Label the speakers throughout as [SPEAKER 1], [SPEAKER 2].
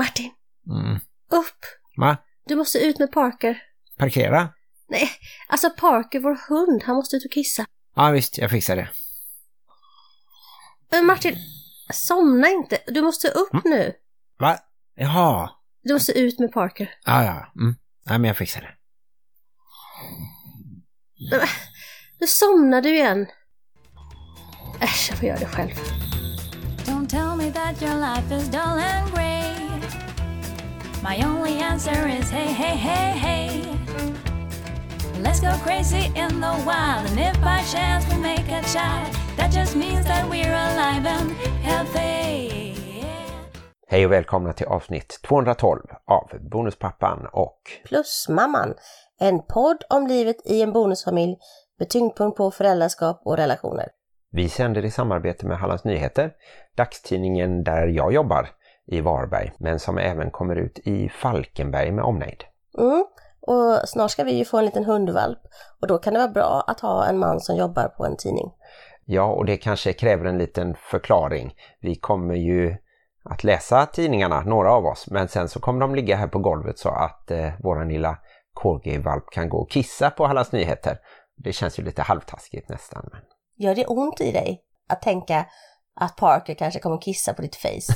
[SPEAKER 1] Martin,
[SPEAKER 2] Mm.
[SPEAKER 1] upp!
[SPEAKER 2] Va?
[SPEAKER 1] Du måste ut med Parker.
[SPEAKER 2] Parkera?
[SPEAKER 1] Nej, alltså Parker, vår hund, han måste ut och kissa.
[SPEAKER 2] Ja visst, jag fixar det.
[SPEAKER 1] Men Martin, somna inte. Du måste upp
[SPEAKER 2] Mm.
[SPEAKER 1] nu.
[SPEAKER 2] Va? Jaha.
[SPEAKER 1] Du måste ut med Parker.
[SPEAKER 2] Ja, ja. Mm. Nej, men jag fixar det.
[SPEAKER 1] Nu somnar du igen. Äsch, jag får göra det själv.
[SPEAKER 3] Don't tell me that your life is dull and grey. My only answer is hey, hey, hey, hey. Let's go crazy in the wild, and if by chance we make a child, that just means that we're alive and healthy.
[SPEAKER 2] Hej och välkomna till avsnitt 212 av Bonuspappan och
[SPEAKER 1] Plus mamman. En podd om livet i en bonusfamilj med tyngdpunkt på föräldraskap och relationer.
[SPEAKER 2] vi sänder i samarbete med Hallands Nyheter, dagstidningen där jag jobbar i Varberg, men som även kommer ut i Falkenberg med omnejd.
[SPEAKER 1] Mm. Och snart ska vi ju få en liten hundvalp och då kan det vara bra att ha en man som jobbar på en tidning.
[SPEAKER 2] Ja, och det kanske kräver en liten förklaring. Vi kommer ju att läsa tidningarna, några av oss, men sen så kommer de ligga här på golvet så att eh, våran lilla corgi-valp kan gå och kissa på Hallands Nyheter. Det känns ju lite halvtaskigt nästan. Men...
[SPEAKER 1] Gör det ont i dig att tänka att Parker kanske kommer kissa på ditt face?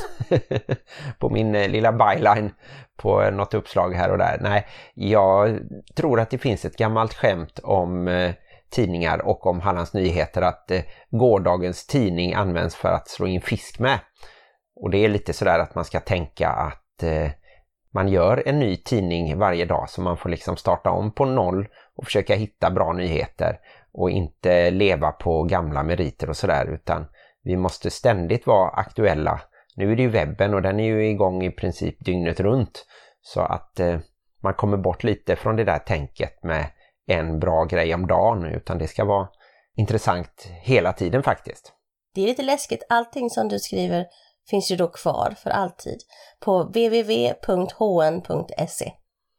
[SPEAKER 2] på min eh, lilla byline på eh, något uppslag här och där. Nej, jag tror att det finns ett gammalt skämt om eh, tidningar och om Hallands Nyheter att gårdagens tidning används för att slå in fisk med. Och det är lite sådär att man ska tänka att man gör en ny tidning varje dag så man får liksom starta om på noll och försöka hitta bra nyheter och inte leva på gamla meriter och sådär utan vi måste ständigt vara aktuella. Nu är det ju webben och den är ju igång i princip dygnet runt så att eh, man kommer bort lite från det där tänket med en bra grej om dagen utan det ska vara intressant hela tiden faktiskt.
[SPEAKER 1] Det är lite läskigt, allting som du skriver finns ju då kvar för alltid på www.hn.se.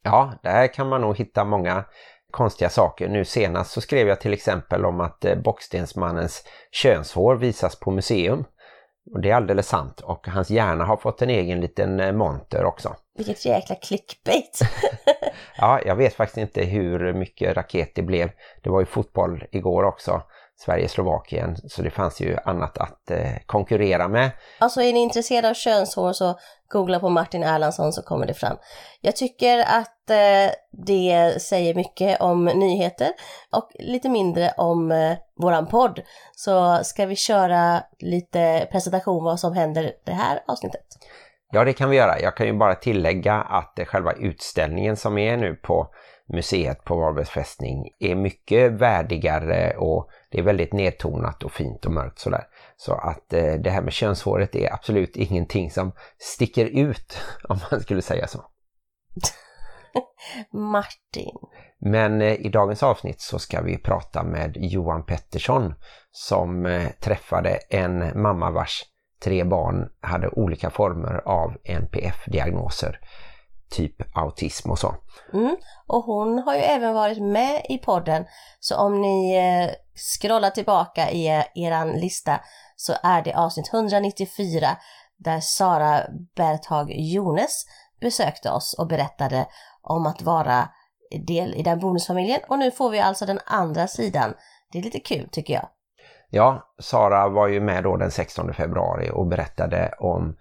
[SPEAKER 2] Ja, där kan man nog hitta många konstiga saker. Nu senast så skrev jag till exempel om att eh, Bockstensmannens könshår visas på museum. Och det är alldeles sant och hans hjärna har fått en egen liten eh, monter också.
[SPEAKER 1] Vilket jäkla clickbait!
[SPEAKER 2] Ja, jag vet faktiskt inte hur mycket raket det blev. Det var ju fotboll igår också. Sverige-Slovakien, så det fanns ju annat att eh, konkurrera med.
[SPEAKER 1] Alltså är ni intresserade av könshår så googla på Martin Erlandsson så kommer det fram. Jag tycker att eh, det säger mycket om nyheter och lite mindre om eh, våran podd. Så ska vi köra lite presentation vad som händer det här avsnittet.
[SPEAKER 2] Ja, det kan vi göra. Jag kan ju bara tillägga att eh, själva utställningen som är nu på museet på Varbergs fästning är mycket värdigare och det är väldigt nedtonat och fint och mörkt sådär. Så att eh, det här med könshåret är absolut ingenting som sticker ut om man skulle säga så.
[SPEAKER 1] Martin.
[SPEAKER 2] Men eh, i dagens avsnitt så ska vi prata med Johan Pettersson som eh, träffade en mamma vars tre barn hade olika former av NPF-diagnoser, typ autism och så.
[SPEAKER 1] Mm. Och hon har ju även varit med i podden. Så om ni eh, scrollar tillbaka i er, eran lista så är det avsnitt 194 där Sara Berthag Jones besökte oss och berättade om att vara del i den bonusfamiljen. Och nu får vi alltså den andra sidan. Det är lite kul tycker jag.
[SPEAKER 2] Ja, Sara var ju med då den 16 februari och berättade om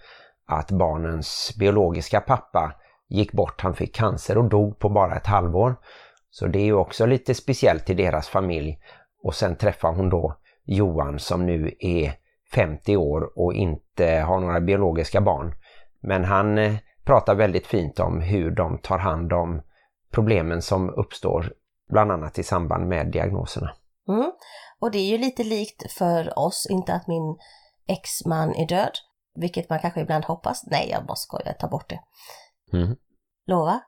[SPEAKER 2] att barnens biologiska pappa gick bort, han fick cancer och dog på bara ett halvår. Så det är ju också lite speciellt i deras familj. Och sen träffar hon då Johan som nu är 50 år och inte har några biologiska barn. Men han eh, pratar väldigt fint om hur de tar hand om problemen som uppstår bland annat i samband med diagnoserna.
[SPEAKER 1] Mm. Och det är ju lite likt för oss, inte att min exman är död, vilket man kanske ibland hoppas. Nej, jag bara skojar, ta bort det.
[SPEAKER 2] Mm.
[SPEAKER 1] Lova?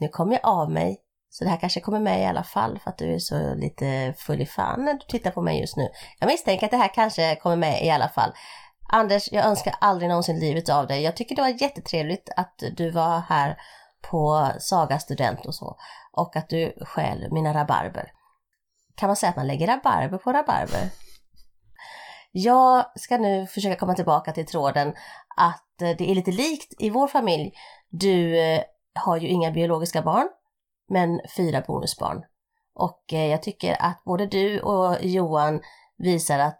[SPEAKER 1] nu kom jag av mig, så det här kanske kommer med i alla fall för att du är så lite full i fan när du tittar på mig just nu. Jag misstänker att det här kanske kommer med i alla fall. Anders, jag önskar aldrig någonsin livet av dig. Jag tycker det var jättetrevligt att du var här på Saga student och så. Och att du stjäl mina rabarber. Kan man säga att man lägger rabarber på rabarber? Jag ska nu försöka komma tillbaka till tråden att det är lite likt i vår familj. Du eh, har ju inga biologiska barn, men fyra bonusbarn. Och eh, jag tycker att både du och Johan visar att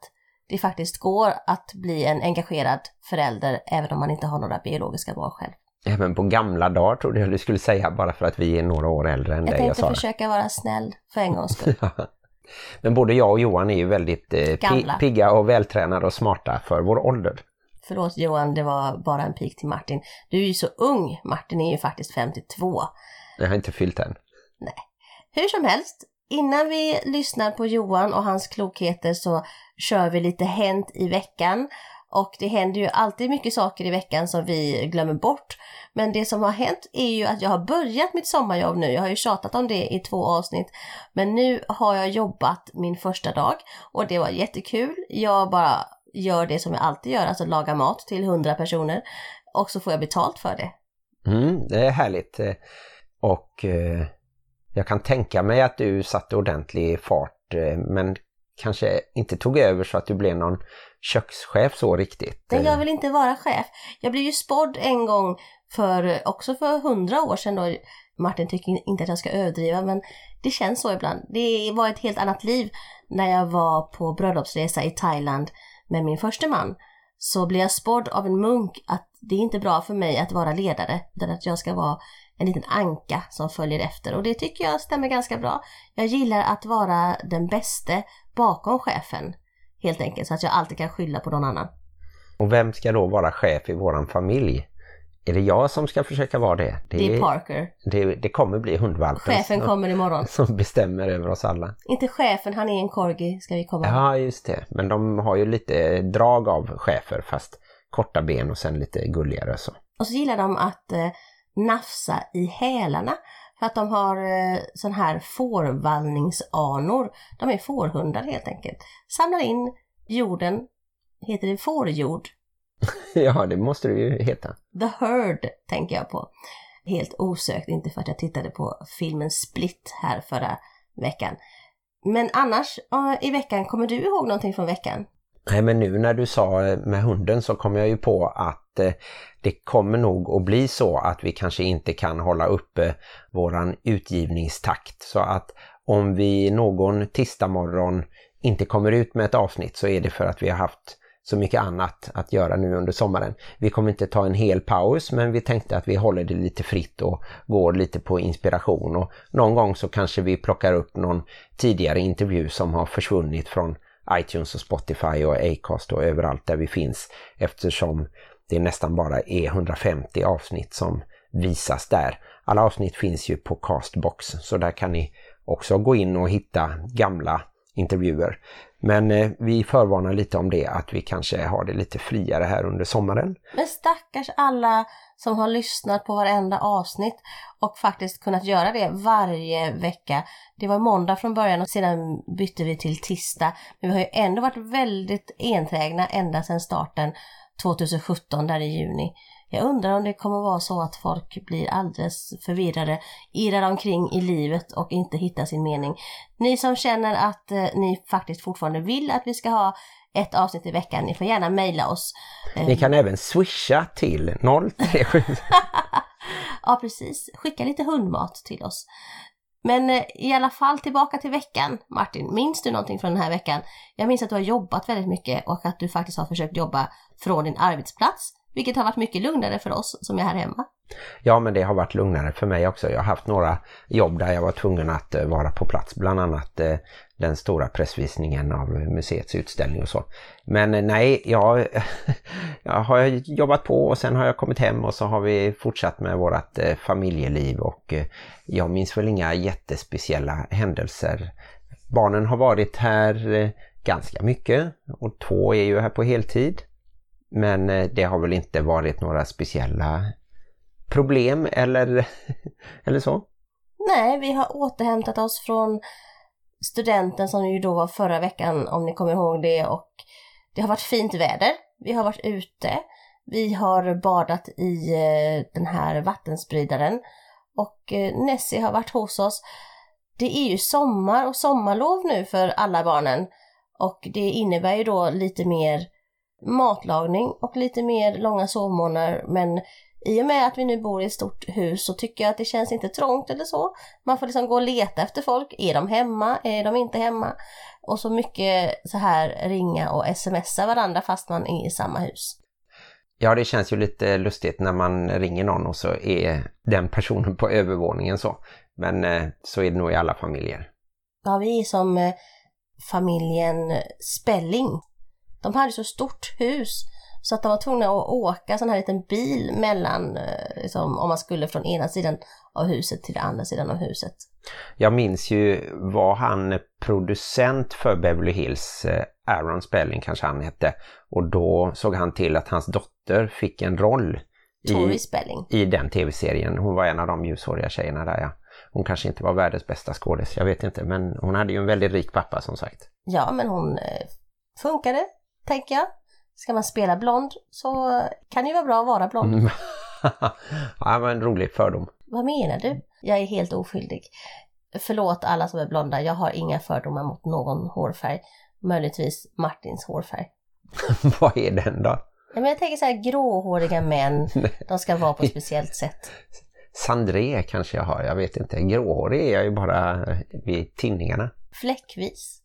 [SPEAKER 1] det faktiskt går att bli en engagerad förälder även om man inte har några biologiska barn själv.
[SPEAKER 2] Även på gamla dagar trodde jag du skulle säga bara för att vi är några år äldre än
[SPEAKER 1] Jag
[SPEAKER 2] dig.
[SPEAKER 1] tänkte
[SPEAKER 2] Sara.
[SPEAKER 1] försöka vara snäll för en gångs skull.
[SPEAKER 2] Men både jag och Johan är ju väldigt eh, pigga och vältränade och smarta för vår ålder.
[SPEAKER 1] Förlåt Johan, det var bara en pik till Martin. Du är ju så ung. Martin är ju faktiskt 52.
[SPEAKER 2] Jag har inte fyllt än.
[SPEAKER 1] Hur som helst, innan vi lyssnar på Johan och hans klokheter så kör vi lite Hänt i veckan. Och det händer ju alltid mycket saker i veckan som vi glömmer bort. Men det som har hänt är ju att jag har börjat mitt sommarjobb nu. Jag har ju tjatat om det i två avsnitt. Men nu har jag jobbat min första dag och det var jättekul. Jag bara gör det som jag alltid gör, alltså laga mat till 100 personer. Och så får jag betalt för det.
[SPEAKER 2] Mm, det är härligt. Och eh, jag kan tänka mig att du satte ordentlig fart eh, men kanske inte tog över så att du blev någon kökschef så riktigt.
[SPEAKER 1] Men jag
[SPEAKER 2] Eh,
[SPEAKER 1] vill inte vara chef. Jag blev ju spådd en gång för, också för hundra år sedan då. Martin tycker inte att jag ska överdriva men det känns så ibland. Det var ett helt annat liv när jag var på bröllopsresa i Thailand med min första man. Så blev jag spådd av en munk att det är inte bra för mig att vara ledare utan att jag ska vara en liten anka som följer efter och det tycker jag stämmer ganska bra. Jag gillar att vara den bäste bakom chefen helt enkelt så att jag alltid kan skylla på någon annan.
[SPEAKER 2] Och vem ska då vara chef i våran familj? Är det jag som ska försöka vara det?
[SPEAKER 1] Det är Parker.
[SPEAKER 2] det, det kommer bli hundvalpen
[SPEAKER 1] Chefen
[SPEAKER 2] som,
[SPEAKER 1] kommer imorgon.
[SPEAKER 2] som bestämmer över oss alla.
[SPEAKER 1] Inte chefen, han är en corgi, ska vi komma ihåg.
[SPEAKER 2] Ja, just det. Men de har ju lite drag av chefer fast korta ben och sen lite gulligare så.
[SPEAKER 1] Och så gillar de att eh, nafsa i hälarna. För att de har eh, sån här fårvallningsanor. De är fårhundar helt enkelt. Samlar in jorden, heter det fårjord?
[SPEAKER 2] ja, det måste det ju heta.
[SPEAKER 1] The Herd tänker jag på. Helt osökt, inte för att jag tittade på filmen Split här förra veckan. Men annars, i veckan, kommer du ihåg någonting från veckan?
[SPEAKER 2] Nej, men nu när du sa eh, med hunden så kom jag ju på att eh, det kommer nog att bli så att vi kanske inte kan hålla uppe våran utgivningstakt. Så att om vi någon tisdagmorgon inte kommer ut med ett avsnitt så är det för att vi har haft så mycket annat att göra nu under sommaren. Vi kommer inte ta en hel paus men vi tänkte att vi håller det lite fritt och går lite på inspiration och någon gång så kanske vi plockar upp någon tidigare intervju som har försvunnit från iTunes och Spotify och Acast och överallt där vi finns eftersom det nästan bara är 150 avsnitt som visas där. Alla avsnitt finns ju på Castbox så där kan ni också gå in och hitta gamla intervjuer. Men eh, vi förvarnar lite om det att vi kanske har det lite friare här under sommaren.
[SPEAKER 1] Men stackars alla som har lyssnat på varenda avsnitt och faktiskt kunnat göra det varje vecka. Det var måndag från början och sedan bytte vi till tisdag. Men vi har ju ändå varit väldigt enträgna ända sedan starten 2017 där i juni. Jag undrar om det kommer vara så att folk blir alldeles förvirrade, irrar omkring i livet och inte hittar sin mening. Ni som känner att eh, ni faktiskt fortfarande vill att vi ska ha ett avsnitt i veckan, ni får gärna mejla oss. Eh,
[SPEAKER 2] Ni kan även swisha till 037.
[SPEAKER 1] ja, precis. Skicka lite hundmat till oss. Men eh, i alla fall tillbaka till veckan. Martin, minns du någonting från den här veckan? Jag minns att du har jobbat väldigt mycket och att du faktiskt har försökt jobba från din arbetsplats. Vilket har varit mycket lugnare för oss som är här hemma.
[SPEAKER 2] Ja, men det har varit lugnare för mig också. Jag har haft några jobb där jag var tvungen att eh, vara på plats. Bland annat eh, den stora pressvisningen av museets utställning och så. Men eh, nej, jag, jag har jobbat på och sen har jag kommit hem och så har vi fortsatt med vårt familjeliv och jag minns väl inga jättespeciella händelser. Barnen har varit här ganska mycket och två är ju här på heltid. Men eh, det har väl inte varit några speciella problem eller, eller så.
[SPEAKER 1] Nej, vi har återhämtat oss från studenten som ju då var förra veckan om ni kommer ihåg det och det har varit fint väder. Vi har varit ute. Vi har badat i eh, den här vattenspridaren och eh, Nessie har varit hos oss. Det är ju sommar och sommarlov nu för alla barnen och det innebär ju då lite mer matlagning och lite mer långa sovmorgnar men i och med att vi nu bor i ett stort hus så tycker jag att det känns inte trångt eller så. Man får liksom gå och leta efter folk. Är de hemma? Är de inte hemma? Och så mycket så här ringa och smsa varandra fast man är i samma hus.
[SPEAKER 2] Ja, det känns ju lite lustigt när man ringer någon och så är den personen på övervåningen så. Men eh, så är det nog i alla familjer.
[SPEAKER 1] Ja, vi är som eh, familjen Spelling. De hade så stort hus så att de var tvungna att åka sån här liten bil mellan, eh, liksom, om man skulle från ena sidan av huset till andra sidan av huset.
[SPEAKER 2] Jag minns ju, var han producent för Beverly Hills, eh, Aaron Spelling kanske han hette, och då såg han till att hans dotter fick en roll i, i den tv-serien. Hon var en av de ljushåriga tjejerna där ja. Hon kanske inte var världens bästa skådis, jag vet inte, men hon hade ju en väldigt rik pappa som sagt.
[SPEAKER 1] Ja, men hon eh, funkade, tänker jag. Ska man spela blond så kan det ju vara bra att vara blond.
[SPEAKER 2] Mm. ja, men en rolig fördom.
[SPEAKER 1] Vad menar du? Jag är helt oskyldig. Förlåt alla som är blonda, jag har inga fördomar mot någon hårfärg. Möjligtvis Martins hårfärg.
[SPEAKER 2] Vad är den då?
[SPEAKER 1] Ja, men jag tänker så här gråhåriga män, de ska vara på ett speciellt sätt.
[SPEAKER 2] Sandré kanske jag har, jag vet inte. Gråhårig är jag ju bara vid tinningarna.
[SPEAKER 1] Fläckvis.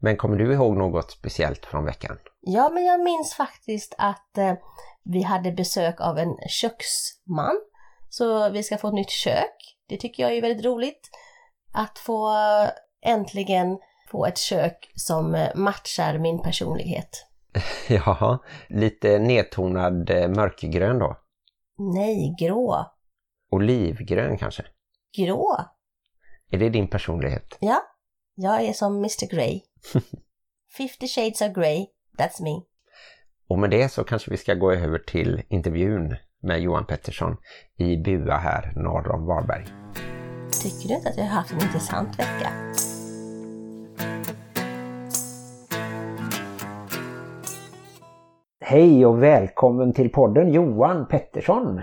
[SPEAKER 2] Men kommer du ihåg något speciellt från veckan?
[SPEAKER 1] Ja, men jag minns faktiskt att eh, vi hade besök av en köksman. Så vi ska få ett nytt kök. Det tycker jag är väldigt roligt. Att få äntligen få ett kök som eh, matchar min personlighet.
[SPEAKER 2] Ja, lite nedtonad eh, mörkgrön då.
[SPEAKER 1] Nej, grå.
[SPEAKER 2] Olivgrön kanske.
[SPEAKER 1] Grå?
[SPEAKER 2] Är det din personlighet?
[SPEAKER 1] Ja, jag är som Mr Grey. 50 shades of Grey, that's me.
[SPEAKER 2] Och med det så kanske vi ska gå över till intervjun med Johan Pettersson i Bua här norr om Varberg.
[SPEAKER 1] Tycker du inte att jag har haft en intressant vecka?
[SPEAKER 2] Hej och välkommen till podden Johan Pettersson.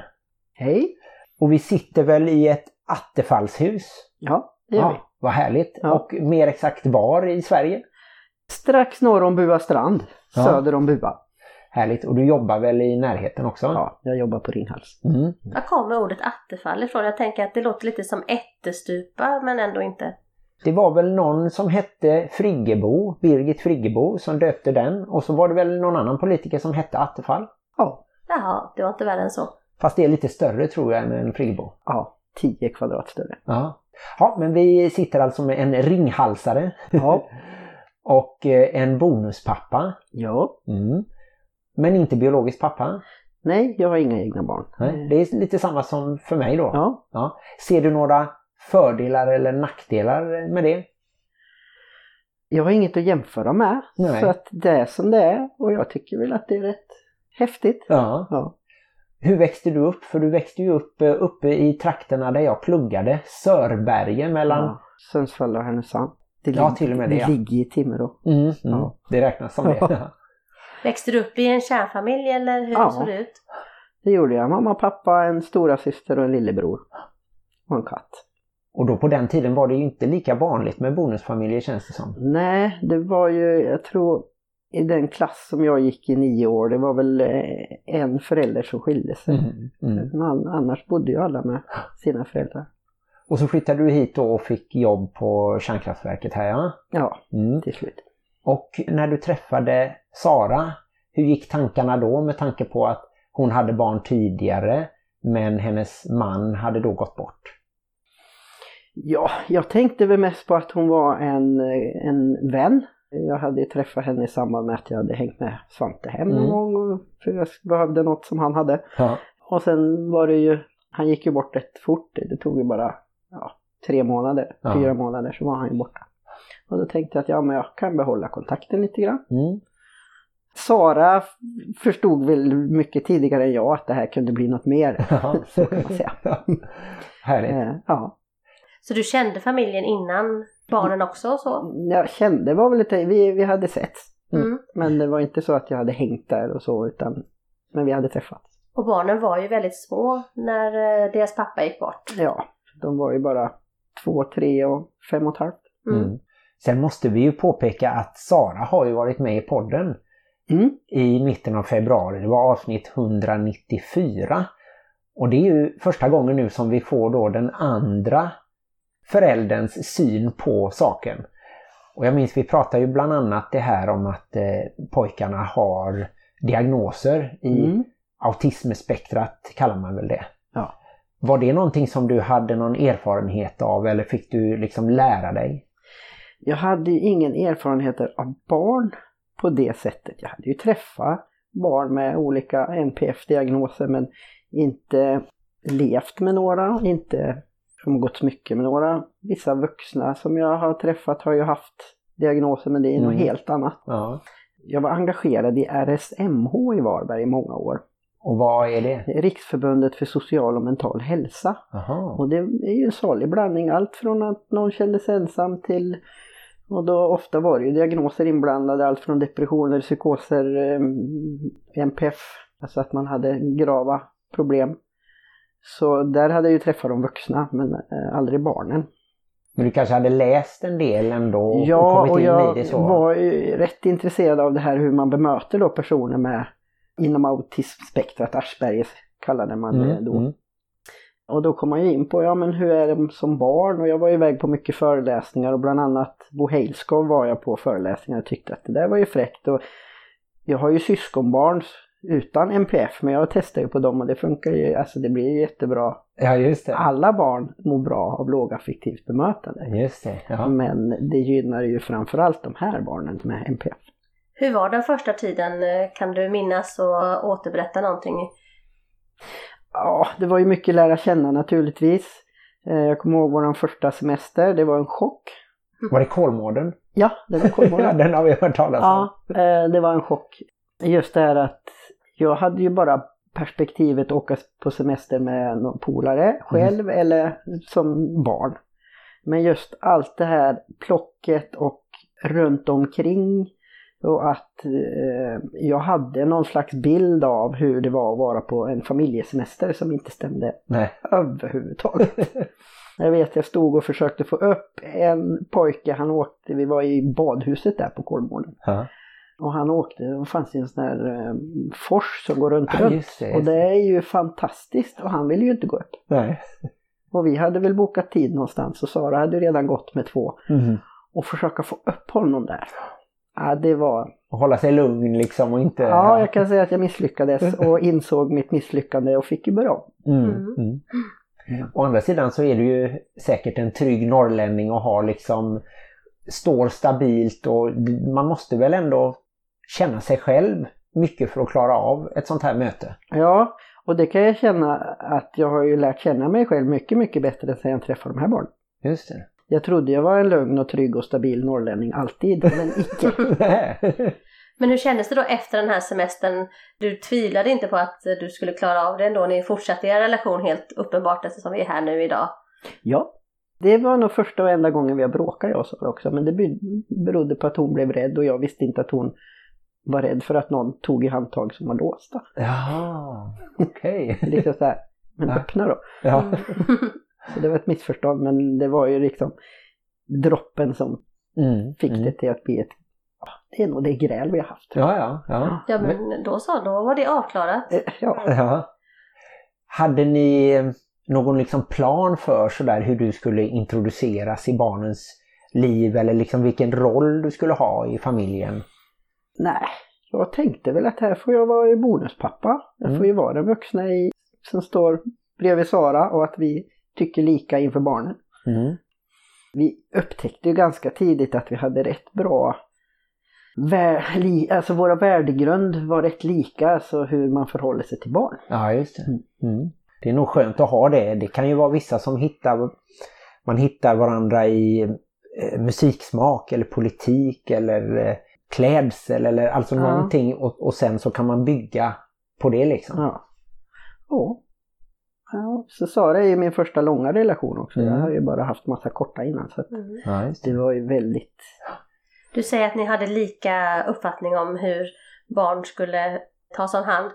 [SPEAKER 4] Hej!
[SPEAKER 2] Och vi sitter väl i ett attefallshus?
[SPEAKER 4] Ja, det gör vi.
[SPEAKER 2] Vad härligt.
[SPEAKER 4] Ja.
[SPEAKER 2] Och mer exakt var i Sverige?
[SPEAKER 4] Strax norr om Bua strand,
[SPEAKER 2] Ja.
[SPEAKER 4] söder om Bua.
[SPEAKER 2] Härligt. Och du jobbar väl i närheten också?
[SPEAKER 4] Ja, jag jobbar på Ringhals.
[SPEAKER 2] Mm.
[SPEAKER 1] Var kommer ordet attefall ifrån? Jag tänker att det låter lite som ättestupa, men ändå inte.
[SPEAKER 2] Det var väl någon som hette Friggebo, Birgit Friggebo, som döpte den. Och så var det väl någon annan politiker som hette Attefall.
[SPEAKER 4] Ja,
[SPEAKER 1] Jaha, det var inte värre än så.
[SPEAKER 2] Fast det är lite större tror jag än en Friggebo.
[SPEAKER 4] ja 10 kvadrat större.
[SPEAKER 2] Ja. Ja, men vi sitter alltså med en ringhalsare
[SPEAKER 4] Ja,
[SPEAKER 2] och eh, en bonuspappa.
[SPEAKER 4] ja.
[SPEAKER 2] Mm. Men inte biologisk pappa.
[SPEAKER 4] Nej, jag har inga egna barn.
[SPEAKER 2] Nej, det är lite samma som för mig då.
[SPEAKER 4] Ja,
[SPEAKER 2] Ja. Ser du några fördelar eller nackdelar med det?
[SPEAKER 4] jag har inget att jämföra med.
[SPEAKER 2] Nej.
[SPEAKER 4] Så att det är som det är och jag tycker väl att det är rätt häftigt.
[SPEAKER 2] Ja.
[SPEAKER 4] Ja,
[SPEAKER 2] Hur växte du upp? För du växte ju upp eh, uppe i trakterna där jag pluggade. Sörberge mellan...
[SPEAKER 4] ja. Sundsvall och Härnösand. Det
[SPEAKER 2] Ja, till och med det,
[SPEAKER 4] Det
[SPEAKER 2] ja.
[SPEAKER 4] ligger i Timrå.
[SPEAKER 2] Mm, mm.
[SPEAKER 4] Ja.
[SPEAKER 2] Det räknas som det.
[SPEAKER 1] Växte du upp i en kärnfamilj eller hur
[SPEAKER 4] Ja.
[SPEAKER 1] såg det ut?
[SPEAKER 4] Det gjorde jag. Mamma, pappa, en stora syster och en lillebror. Och en katt.
[SPEAKER 2] Och då på den tiden var det ju inte lika vanligt med bonusfamiljer känns det som.
[SPEAKER 4] Nej, det var ju, jag tror i den klass som jag gick i nio år, det var väl eh, en förälder som skilde sig.
[SPEAKER 2] Mm.
[SPEAKER 4] Men annars bodde ju alla med sina föräldrar.
[SPEAKER 2] Och så flyttade du hit och fick jobb på kärnkraftverket här ja.
[SPEAKER 4] Ja,
[SPEAKER 2] Mm.
[SPEAKER 4] till slut.
[SPEAKER 2] Och när du träffade Sara, hur gick tankarna då med tanke på att hon hade barn tidigare men hennes man hade då gått bort?
[SPEAKER 4] Ja, jag tänkte väl mest på att hon var en, en vän. Jag hade ju träffat henne i samband med att jag hade hängt med Svante hem någon
[SPEAKER 2] Mm.
[SPEAKER 4] gång. För jag behövde något som han hade.
[SPEAKER 2] Ja.
[SPEAKER 4] Och sen var det ju, han gick ju bort rätt fort. Det tog ju bara ja, tre månader,
[SPEAKER 2] Ja.
[SPEAKER 4] fyra månader så var han ju borta. Och då tänkte jag att ja, men jag kan behålla kontakten lite grann.
[SPEAKER 2] Mm.
[SPEAKER 4] Sara förstod väl mycket tidigare än jag att det här kunde bli något mer.
[SPEAKER 2] Ja.
[SPEAKER 4] Så kan man säga.
[SPEAKER 2] Härligt.
[SPEAKER 4] Eh, ja.
[SPEAKER 1] Så du kände familjen innan barnen också och så?
[SPEAKER 4] Jag kände var väl lite, vi, vi hade sett.
[SPEAKER 1] Mm.
[SPEAKER 4] Men det var inte så att jag hade hängt där och så utan men vi hade träffats.
[SPEAKER 1] Och barnen var ju väldigt små när eh, deras pappa gick bort.
[SPEAKER 4] Ja, de var ju bara två, tre och fem och ett halvt.
[SPEAKER 1] Mm.
[SPEAKER 2] Mm. Sen måste vi ju påpeka att Sara har ju varit med i podden
[SPEAKER 4] Mm.
[SPEAKER 5] i mitten av februari. Det var avsnitt 194. Och det är ju första gången nu som vi får då den andra förälderns syn på saken. Och jag minns vi pratade ju bland annat det här om att eh, pojkarna har diagnoser i
[SPEAKER 4] Mm.
[SPEAKER 5] autismspektrat kallar man väl det.
[SPEAKER 4] Ja.
[SPEAKER 5] Var det någonting som du hade någon erfarenhet av eller fick du liksom lära dig?
[SPEAKER 4] Jag hade ju ingen erfarenheter av barn på det sättet. Jag hade ju träffat barn med olika NPF-diagnoser men inte levt med några, inte umgåtts mycket med några. Vissa vuxna som jag har träffat har ju haft diagnoser men det är
[SPEAKER 5] Mm.
[SPEAKER 4] något helt annat.
[SPEAKER 5] Ja.
[SPEAKER 4] Jag var engagerad i RSMH i Varberg i många år.
[SPEAKER 5] Och vad är det?
[SPEAKER 4] Riksförbundet för social och mental hälsa.
[SPEAKER 5] Jaha.
[SPEAKER 4] Och det är ju en salig blandning. Allt från att någon kände sig ensam till och då ofta var det ju diagnoser inblandade. Allt från depressioner, psykoser, eh, NPF. Alltså att man hade grava problem. Så där hade jag ju träffat de vuxna men eh, aldrig barnen.
[SPEAKER 5] Men du kanske hade läst en del ändå och
[SPEAKER 4] Ja,
[SPEAKER 5] kommit
[SPEAKER 4] och
[SPEAKER 5] in
[SPEAKER 4] jag
[SPEAKER 5] i det så?
[SPEAKER 4] var ju rätt intresserad av det här hur man bemöter då personer med inom autismspektrat, Aspergers kallade man det
[SPEAKER 5] Mm,
[SPEAKER 4] då.
[SPEAKER 5] mm.
[SPEAKER 4] Och då kom man ju in på, ja men hur är de som barn? Och jag var iväg på mycket föreläsningar och bland annat Bo Heilskov var jag på föreläsningar och tyckte att det där var ju fräckt. Och jag har ju syskonbarn utan NPF men jag testar ju på dem och det funkar ju, alltså det blir ju jättebra.
[SPEAKER 5] Ja, just det.
[SPEAKER 4] Alla barn mår bra av lågaffektivt bemötande.
[SPEAKER 5] Just det. Ja.
[SPEAKER 4] Men det gynnar ju framförallt de här barnen med NPF.
[SPEAKER 1] Hur var den första tiden? Kan du minnas och återberätta någonting?
[SPEAKER 4] Ja, det var ju mycket lära känna naturligtvis. Eh, Jag kommer ihåg vår första semester, det var en chock.
[SPEAKER 5] Var det Kolmården?
[SPEAKER 4] Ja, det var
[SPEAKER 5] Ja,
[SPEAKER 4] Kolmården.
[SPEAKER 5] den har vi hört talas om.
[SPEAKER 4] Ja, eh, det var en chock. Just det här att jag hade ju bara perspektivet att åka på semester med någon polare själv eller som barn. Men just allt det här plocket och runt omkring och att eh, jag hade någon slags bild av hur det var att vara på en familjesemester som inte stämde
[SPEAKER 5] Nej.
[SPEAKER 4] överhuvudtaget. jag vet jag stod och försökte få upp en pojke, han åkte, vi var i badhuset där på Kolmården. Och han åkte, det fanns en sån här eh, fors som går runt
[SPEAKER 5] Ja,
[SPEAKER 4] runt.
[SPEAKER 5] just det,
[SPEAKER 4] och
[SPEAKER 5] just
[SPEAKER 4] det är ju fantastiskt och han ville ju inte gå upp.
[SPEAKER 5] Nej.
[SPEAKER 4] Och vi hade väl bokat tid någonstans och Sara hade ju redan gått med två.
[SPEAKER 5] Mhm.
[SPEAKER 4] Och försöka få upp honom där. Ja, det var...
[SPEAKER 5] Och hålla sig lugn liksom och inte...
[SPEAKER 4] Ja, jag kan säga att jag misslyckades och insåg mitt misslyckande och fick ju börja om.
[SPEAKER 5] Mm.
[SPEAKER 1] Mm.
[SPEAKER 5] Mm. Å andra sidan så är du ju säkert en trygg norrlänning och har liksom står stabilt och man måste väl ändå känna sig själv mycket för att klara av ett sånt här möte.
[SPEAKER 4] Ja, och det kan jag känna att jag har ju lärt känna mig själv mycket, mycket bättre sen jag träffade de här barnen.
[SPEAKER 5] Just det.
[SPEAKER 4] Jag trodde jag var en lugn och trygg och stabil norrlänning alltid, men icke.
[SPEAKER 1] Men hur kändes det då efter den här semestern? Du tvivlade inte på att du skulle klara av det ändå? Ni fortsatte er relation helt uppenbart eftersom vi är här nu idag.
[SPEAKER 4] Ja, det var nog första och enda gången vi har bråkat jag och Sara också, men det be- berodde på att hon blev rädd och jag visste inte att hon var rädd för att någon tog i handtag som var låsta.
[SPEAKER 5] Jaha, okej.
[SPEAKER 4] Liksom så här, men
[SPEAKER 5] Ja.
[SPEAKER 4] öppna då.
[SPEAKER 5] Ja.
[SPEAKER 4] Så det var ett missförstånd, men det var ju liksom droppen som
[SPEAKER 5] Mm.
[SPEAKER 4] fick
[SPEAKER 5] mm.
[SPEAKER 4] det till att bli ett, det är nog det gräl vi har haft.
[SPEAKER 5] Ja, ja, ja.
[SPEAKER 1] Ja men då så, då var det avklarat.
[SPEAKER 4] Eh, Ja,
[SPEAKER 5] ja. Hade ni eh, någon liksom plan för sådär hur du skulle introduceras i barnens liv eller liksom vilken roll du skulle ha i familjen?
[SPEAKER 4] Nej, jag tänkte väl att här får jag vara bonuspappa. Jag
[SPEAKER 5] Mm.
[SPEAKER 4] får ju vara den vuxna i, som står bredvid Sara och att vi tycker lika inför barnen.
[SPEAKER 5] Mm.
[SPEAKER 4] Vi upptäckte ju ganska tidigt att vi hade rätt bra alltså våra värdegrund var rätt lika, alltså hur man förhåller sig till barn.
[SPEAKER 5] Ja, just det. Mm. Det är nog skönt att ha det. Det kan ju vara vissa som hittar, man hittar varandra i eh, musiksmak eller politik eller eh, klädsel eller alltså
[SPEAKER 4] Ja.
[SPEAKER 5] någonting och, och sen så kan man bygga på det liksom.
[SPEAKER 4] Ja. Ja. ja. Så Sara är ju min första långa relation också. Jag
[SPEAKER 5] Mm.
[SPEAKER 4] har ju bara haft massa korta innan. Så att
[SPEAKER 1] Mm.
[SPEAKER 5] Det
[SPEAKER 4] var ju väldigt...
[SPEAKER 1] Du säger att ni hade lika uppfattning om hur barn skulle tas om hand.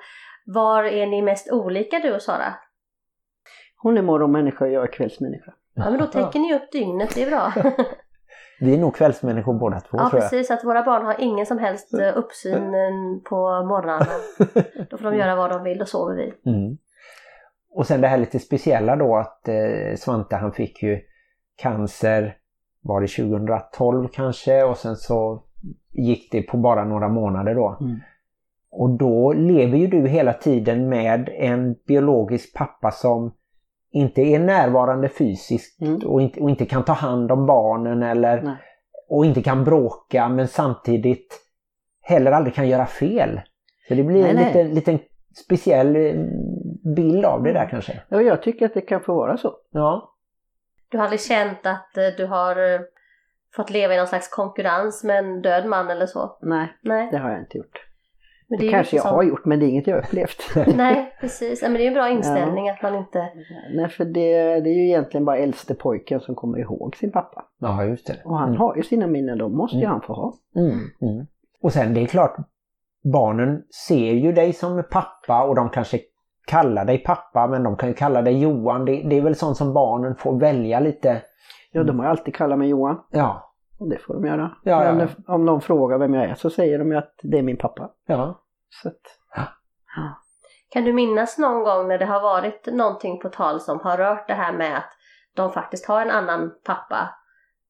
[SPEAKER 1] Var är ni mest olika du och Sara?
[SPEAKER 4] Hon är morgonmänniska och jag är kvällsmänniska.
[SPEAKER 1] Ja men då täcker ni upp dygnet, det är bra.
[SPEAKER 5] Vi är nog kvällsmänniskor båda två
[SPEAKER 1] Ja
[SPEAKER 5] tror jag.
[SPEAKER 1] precis, att våra barn har ingen som helst eh, uppsyn eh, på morgnarna. Då får de göra vad de vill, då sover vi.
[SPEAKER 5] Mm. Och sen det här lite speciella då att eh, Svante han fick ju cancer, var det 2012 kanske och sen så gick det på bara några månader då.
[SPEAKER 4] Mm.
[SPEAKER 5] Och då lever ju du hela tiden med en biologisk pappa som inte är närvarande fysiskt
[SPEAKER 4] Mm.
[SPEAKER 5] och, inte, och inte kan ta hand om barnen eller
[SPEAKER 4] Nej.
[SPEAKER 5] och inte kan bråka men samtidigt heller aldrig kan göra fel. Så det blir
[SPEAKER 4] Nej,
[SPEAKER 5] en
[SPEAKER 4] nej.
[SPEAKER 5] liten, liten speciell eh, bild av det där kanske.
[SPEAKER 4] Ja, jag tycker att det kan få vara så.
[SPEAKER 5] Ja.
[SPEAKER 1] Du har aldrig känt att eh, du har eh, fått leva i någon slags konkurrens med en död man eller så?
[SPEAKER 4] Nej,
[SPEAKER 1] Nej.
[SPEAKER 4] det har jag inte gjort.
[SPEAKER 1] Men
[SPEAKER 4] Det
[SPEAKER 1] ju
[SPEAKER 4] kanske jag
[SPEAKER 1] som-
[SPEAKER 4] har gjort men det är inget jag har upplevt.
[SPEAKER 1] Nej, precis. Ja, Men det är en bra inställning att man inte...
[SPEAKER 4] Nej, för det, det är ju egentligen bara äldste pojken som kommer ihåg sin pappa.
[SPEAKER 5] ja, just det.
[SPEAKER 4] Och han
[SPEAKER 5] Mm.
[SPEAKER 4] har ju sina minnen, de måste ju
[SPEAKER 5] Mm.
[SPEAKER 4] han få ha.
[SPEAKER 5] Mm, mm. Och sen det är klart, barnen ser ju dig som pappa och de kanske kallar dig pappa men de kan ju kalla dig Johan. Det, det är väl sånt som barnen får välja lite.
[SPEAKER 4] Ja, de har ju alltid kallat mig Johan.
[SPEAKER 5] Ja,
[SPEAKER 4] Och det får de göra.
[SPEAKER 5] Ja,
[SPEAKER 4] Men
[SPEAKER 5] ja.
[SPEAKER 4] om de frågar vem jag är så säger de ju att det är min pappa.
[SPEAKER 5] ja.
[SPEAKER 4] Så att,
[SPEAKER 1] Kan du minnas någon gång när det har varit någonting på tal som har rört det här med att de faktiskt har en annan pappa?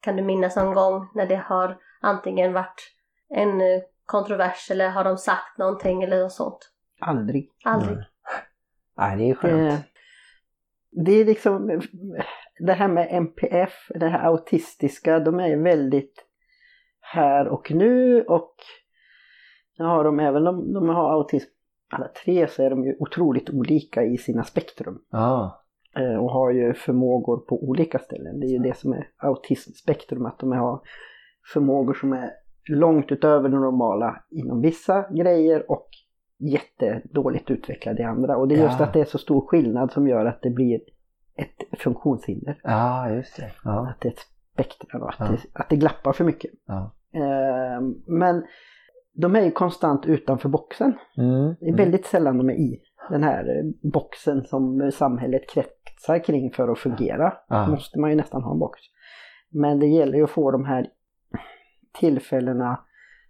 [SPEAKER 1] Kan du minnas någon gång när det har antingen varit en eh, kontrovers eller har de sagt någonting eller något sånt?
[SPEAKER 4] aldrig.
[SPEAKER 1] Aldrig.
[SPEAKER 5] Nej. Nej, det är skönt.
[SPEAKER 4] Det, det är liksom det här med MPF, det här autistiska, de är väldigt här och nu och har de även om de har autism alla tre så är de ju otroligt olika i sina spektrum
[SPEAKER 5] Ja.
[SPEAKER 4] eh, och har ju förmågor på olika ställen. Det är ju det som är autismspektrum, att de har förmågor som är långt utöver det normala inom vissa grejer och jättedåligt utvecklade i andra. Och det är just
[SPEAKER 5] Ja.
[SPEAKER 4] att det är så stor skillnad som gör att det blir ett funktionshinder.
[SPEAKER 5] ja, just det. Ja.
[SPEAKER 4] Att det är ett spektrum och att,
[SPEAKER 5] Ja.
[SPEAKER 4] det, att det glappar för mycket.
[SPEAKER 5] Ja.
[SPEAKER 4] Eh, men de är ju konstant utanför boxen.
[SPEAKER 5] Mm.
[SPEAKER 4] Det är väldigt sällan de är i den här eh, boxen som samhället kretsar kring för att fungera.
[SPEAKER 5] Ja.
[SPEAKER 4] måste man ju nästan ha en box. Men det gäller ju att få de här tillfällena